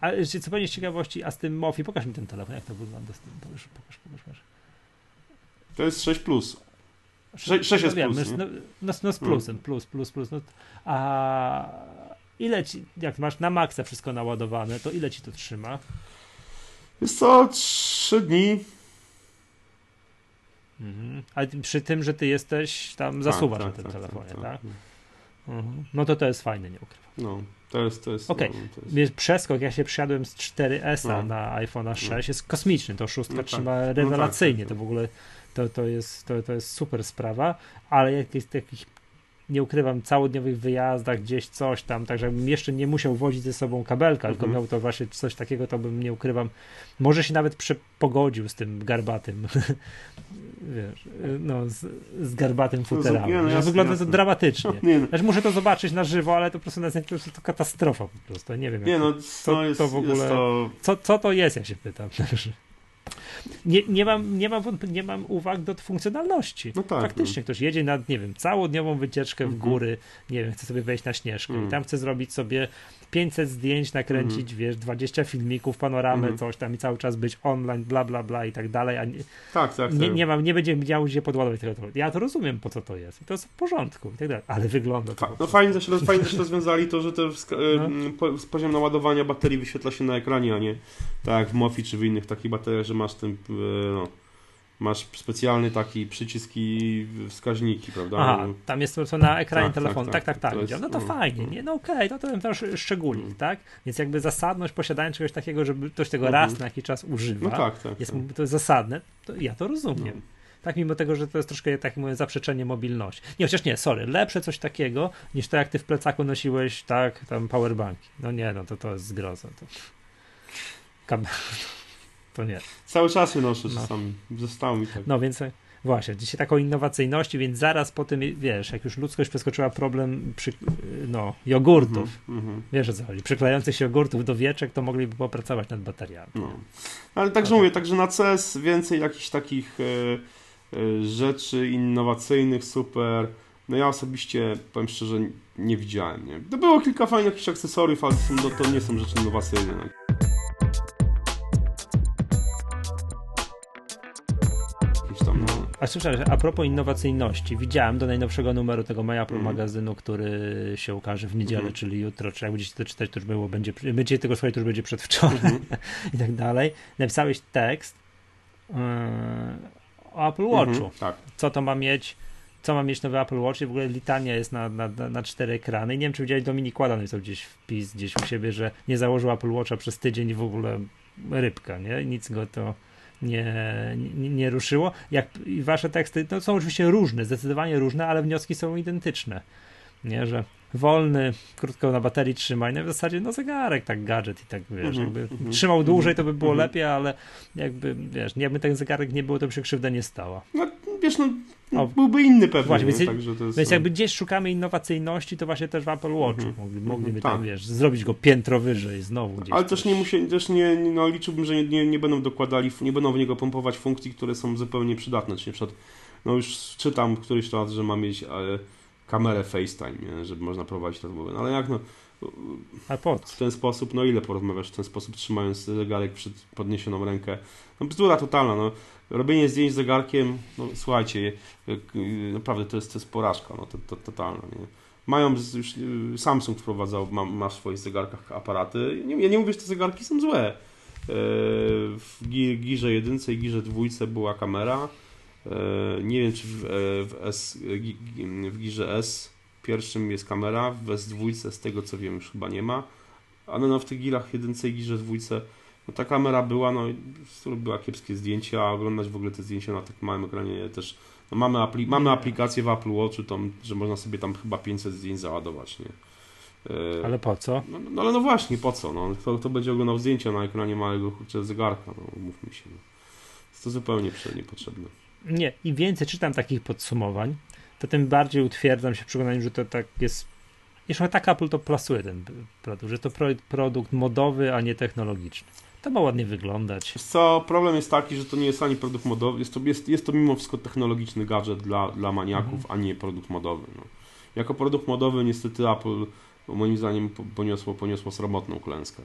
A co będzie z ciekawości, a z tym Mofi, pokaż mi ten telefon, jak to wygląda z tym, pokaż, pokaż, pokaż. To jest 6 plus. 6, 6 jest no, plus, no, no, no, z plusem, plus, plus, plus. No, a Ile ci, jak masz na maksa wszystko naładowane, to ile ci to trzyma? Jest to 3 dni. Mhm. A przy tym, że ty jesteś tam, tak, zasuwasz tak, na tym tak, telefonie, tak? tak? tak. Mhm. No to to jest fajne, nie ukrywam. No. To jest, to jest, Okej, okay. no, jest... przeskok, ja się przysiadłem z 4S no. na iPhone'a 6, no. jest kosmiczny, to szóstka no, trzyma tak. rewelacyjnie, no, tak, tak, to w ogóle to, to, jest, to, to jest super sprawa, ale jak jest jakiś nie ukrywam, całodniowych wyjazdach, gdzieś coś tam, tak żebym jeszcze nie musiał wozić ze sobą kabelka, tylko mhm. miał to właśnie coś takiego, to bym nie ukrywam, może się nawet pogodził z tym garbatym, wiesz, no, z, z garbatym futerałem. No, no, wygląda to dramatycznie. No, no. Znaczy, muszę to zobaczyć na żywo, ale to po prostu na zdjęciu to katastrofa po prostu, nie wiem. Nie, no, co, jest, to w ogóle, to... Co, co to jest, ja się pytam. nie, nie, mam, nie, mam, nie mam uwag do funkcjonalności. No tak, Faktycznie no. ktoś jedzie na, nie wiem, całodniową wycieczkę w mhm. góry, nie wiem, chce sobie wejść na śnieżkę mm. i tam chce zrobić sobie 500 zdjęć, nakręcić, mm. wiesz, 20 filmików, panoramę, mm. coś tam i cały czas być online, bla, bla, bla i tak dalej, a nie, tak, tak, nie, tak. nie, mam, nie będzie miał gdzie podładować tego. Ja to rozumiem, po co to jest i to jest w porządku i tak dalej, ale wygląda to. no fajnie też, fajnie też rozwiązali to, że to no. poziom naładowania baterii wyświetla się na ekranie, a nie tak w Mofi czy w innych takich bateriach, że masz ten no, masz specjalny taki przycisk i wskaźniki, prawda? Aha, tam jest to na ekranie tak, tak telefonu. Tak, tak, tak. tak, tak. no to mm, fajnie, mm. nie? No okej, okay, to ten też szczególnik, mm. tak? Więc jakby zasadność posiadania czegoś takiego, żeby ktoś tego mm. raz na jakiś czas używa, no tak, tak, jest, tak. to jest zasadne, to ja to rozumiem. No. Tak, mimo tego, że to jest troszkę tak mówię, zaprzeczenie mobilności. Nie, chociaż nie, sorry, lepsze coś takiego, niż to jak ty w plecaku nosiłeś, tak, tam powerbanki. No nie, no to to jest zgroza. To... Kam to nie. Cały czas je noszę no. czasami, zostało mi tak. No więc e, właśnie, dzisiaj taką innowacyjności, więc zaraz po tym, wiesz, jak już ludzkość przeskoczyła problem przy, no, jogurtów, mm -hmm. wiesz o co chodzi, przyklejających się jogurtów do wieczek, to mogliby popracować nad bateriami. No. Ale także mówię, także na CS więcej jakichś takich e, e, rzeczy innowacyjnych, super. No ja osobiście, powiem szczerze, nie widziałem. Nie? To było kilka fajnych jakichś akcesoriów, ale to, to nie są rzeczy innowacyjne. A słyszałem, a propos innowacyjności, widziałem do najnowszego numeru tego My Apple mm. magazynu, który się ukaże w niedzielę, mm. czyli jutro, czy jak będziecie to czytać, to już było, będzie, będziecie tego słuchać, to już będzie przedwczoraj mm. i tak dalej. Napisałeś tekst yy, o Apple mhm, Watchu. Tak. Co to ma mieć? co ma mieć nowy Apple Watch i w ogóle litania jest na, na, na cztery ekrany. I nie wiem, czy widziałeś Dominik Ładany jest gdzieś wpis gdzieś u siebie, że nie założył Apple Watcha przez tydzień i w ogóle rybka, nie? Nic go to nie, nie, nie ruszyło. Jak wasze teksty no, są oczywiście różne, zdecydowanie różne, ale wnioski są identyczne. Nie, że wolny, krótko na baterii trzymaj, no w zasadzie no zegarek, tak gadżet i tak wiesz, mm -hmm, jakby mm -hmm, trzymał dłużej to by było mm -hmm. lepiej, ale jakby wiesz, jakby ten zegarek nie było, to by się krzywda nie stała. No wiesz, no o, byłby inny pewnie. Właśnie, więc, to jest, więc jakby gdzieś szukamy innowacyjności, to właśnie też w Apple Watchu mm -hmm. mogli, mogliby tak. tam, wiesz, zrobić go piętro wyżej znowu gdzieś. Ale też nie musi, też nie, no liczyłbym, że nie, nie, nie będą dokładali, nie będą w niego pompować funkcji, które są zupełnie przydatne, czyli na przykład, no już czytam któryś raz, że ma mieć ale, kamerę FaceTime, nie? żeby można prowadzić rozmowę, no ale jak no a po w ten sposób, no ile porozmawiasz w ten sposób, trzymając zegarek przed podniesioną rękę? No bzdura totalna, no. Robienie zdjęć zegarkiem, no słuchajcie, naprawdę to jest, to jest porażka, no to, to totalna, nie? Mają już, Samsung wprowadzał, ma, ma w swoich zegarkach aparaty. Ja nie mówię, że te zegarki są złe. E, w Girze 1 i Girze 2 była kamera. E, nie wiem, czy w, e, w, S, w Girze S pierwszym jest kamera, w S2 z tego co wiem już chyba nie ma, ale no w tych girach jedynce i girze dwójce no ta kamera była, no była kiepskie zdjęcia, a oglądać w ogóle te zdjęcia na tak małym ekranie też no mamy, apli mamy aplikację w Apple Watchu, tam, że można sobie tam chyba 500 zdjęć załadować, nie? E, ale po co? No, no, ale no właśnie, po co? No, kto, kto będzie oglądał zdjęcia na ekranie małego kurczę, zegarka, no mówmy się. No. Jest to zupełnie niepotrzebne. Nie, im więcej czytam takich podsumowań, to tym bardziej utwierdzam się w przekonaniu, że to tak jest. Jeśli tak Apple to plasuje ten produkt, że to produkt modowy, a nie technologiczny. To ma ładnie wyglądać. Co, problem jest taki, że to nie jest ani produkt modowy, jest to, jest, jest to mimo wszystko technologiczny gadżet dla, dla maniaków, mhm. a nie produkt modowy. No. Jako produkt modowy niestety Apple moim zdaniem poniosło, poniosło sromotną klęskę.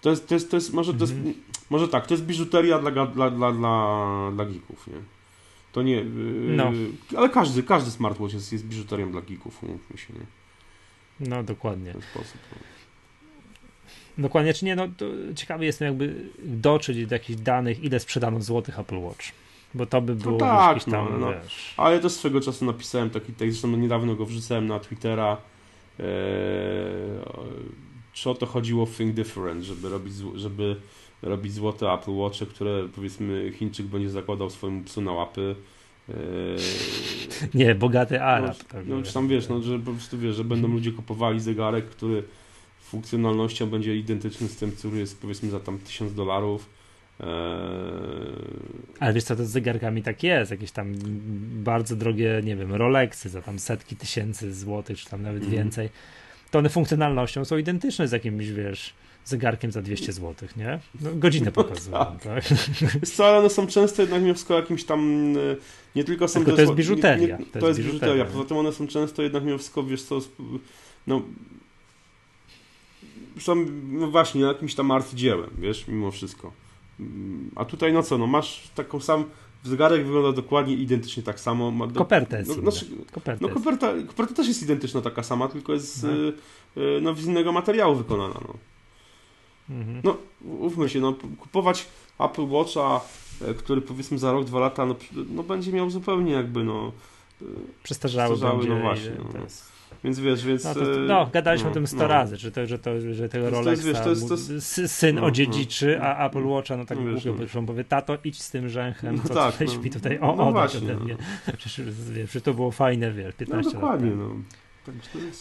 To jest, to jest, to jest, może, to jest, mhm. może tak, to jest biżuteria dla, dla, dla, dla, dla geeków, nie? To nie. No. Yy, ale każdy, każdy smartwatch jest, jest biżuterią dla geeków, umówmy się, nie? No, dokładnie. W ten sposób. No. Dokładnie, czy nie? No, ciekawy jestem, jakby dotrzeć do jakichś danych, ile sprzedano złotych Apple Watch. Bo to by no było no tak, tam, no, no. Wiesz... Ale to swego czasu napisałem taki tekst, zresztą niedawno go wrzucałem na Twittera. Eee, czy o to chodziło w Think Different, żeby robić, żeby robić złote Apple Watche, które powiedzmy Chińczyk będzie zakładał swojemu psu na łapy. Yy, Nie, bogaty Arab. No, no czy tam wiesz, no, że po prostu wiesz, że będą ludzie kupowali zegarek, który funkcjonalnością będzie identyczny z tym, który jest powiedzmy za tam 1000 dolarów. Eee... Ale wiesz co, to z zegarkami tak jest, jakieś tam bardzo drogie, nie wiem, Rolexy za tam setki tysięcy złotych, czy tam nawet mm. więcej, to one funkcjonalnością są identyczne z jakimś, wiesz, zegarkiem za 200 zł, nie? No, godzinę no pokazują, tak. tak? Co, ale one są często jednak mimo jakimś tam, e, nie tylko są... Tylko to jest biżuteria. Nie, nie, to, to jest biżuteria, poza tym one są często jednak mimo wszystko, wiesz co, no są no właśnie jakimś tam arcydziełem, wiesz, mimo wszystko. A tutaj no co, no masz taką sam zegarek wygląda dokładnie identycznie tak samo. Ma do, koperta jest no, znaczy, koperta, no, koperta, koperta też jest identyczna taka sama, tylko jest no. Y, y, no, z innego materiału wykonana. No. Mhm. no ufmy się, no, kupować Apple Watcha, e, który powiedzmy za rok, dwa lata, no, no będzie miał zupełnie jakby no przestarzały, przestarzały no właśnie. No. Więc wiesz, więc... No, to, no gadaliśmy no, o tym 100 no. razy, że, to, że, to, że tego Rolexa wiesz, to jest, to jest... syn no, odziedziczy, a Apple Watcha, no tak no, głupio, no. on powie, tato idź z tym rzęchem, co tak, no, mi tutaj o, no, właśnie, ode mnie. Przecież, wiesz, to było fajne, wiesz, 15 no, dokładnie, lat. No.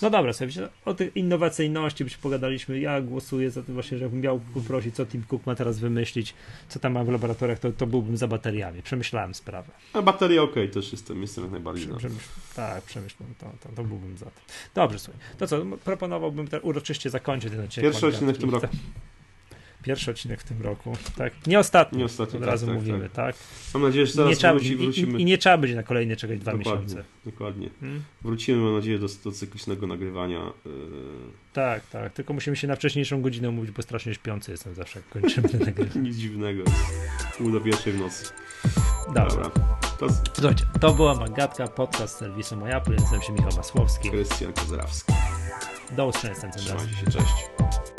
No dobra, sobie o tej innowacyjności byśmy pogadaliśmy. Ja głosuję za tym właśnie, że miał poprosić, co Tim Cook ma teraz wymyślić, co tam ma w laboratoriach, to, to byłbym za bateriami. Przemyślałem sprawę. A bateria ok, też jestem, jestem jak najbardziej. Prze, przemyśl, tak, przemyślałem, to, to, to, byłbym za tym. Dobrze, słuchaj. To co, proponowałbym uroczyście zakończyć ten odcinek. Pierwszy odcinek w tym roku. Pierwszy odcinek w tym roku, tak? Nie ostatni. Nie ostatni, Od razu tak, mówimy, tak. tak. Mam nadzieję, że zaraz nie trzeba, wróci, wrócimy. I, I, nie trzeba będzie na kolejne czekać dwa dokładnie, miesiące. Dokładnie. Hmm? Wrócimy, mam nadzieję, do, do cyklicznego nagrywania. Yy... Tak, tak. Tylko musimy się na wcześniejszą godzinę mówić, bo strasznie śpiący jestem zawsze, jak kończymy ten nagrywanie. Nic dziwnego. Pół do pierwszej w nocy. Dobra. Dobra. To... Słuchajcie, to była Magatka, podcast serwisu Moja. Nazywam się Michał Masłowski. Krystian Kozrawski. Do usłyszenia następnym razem. się, cześć.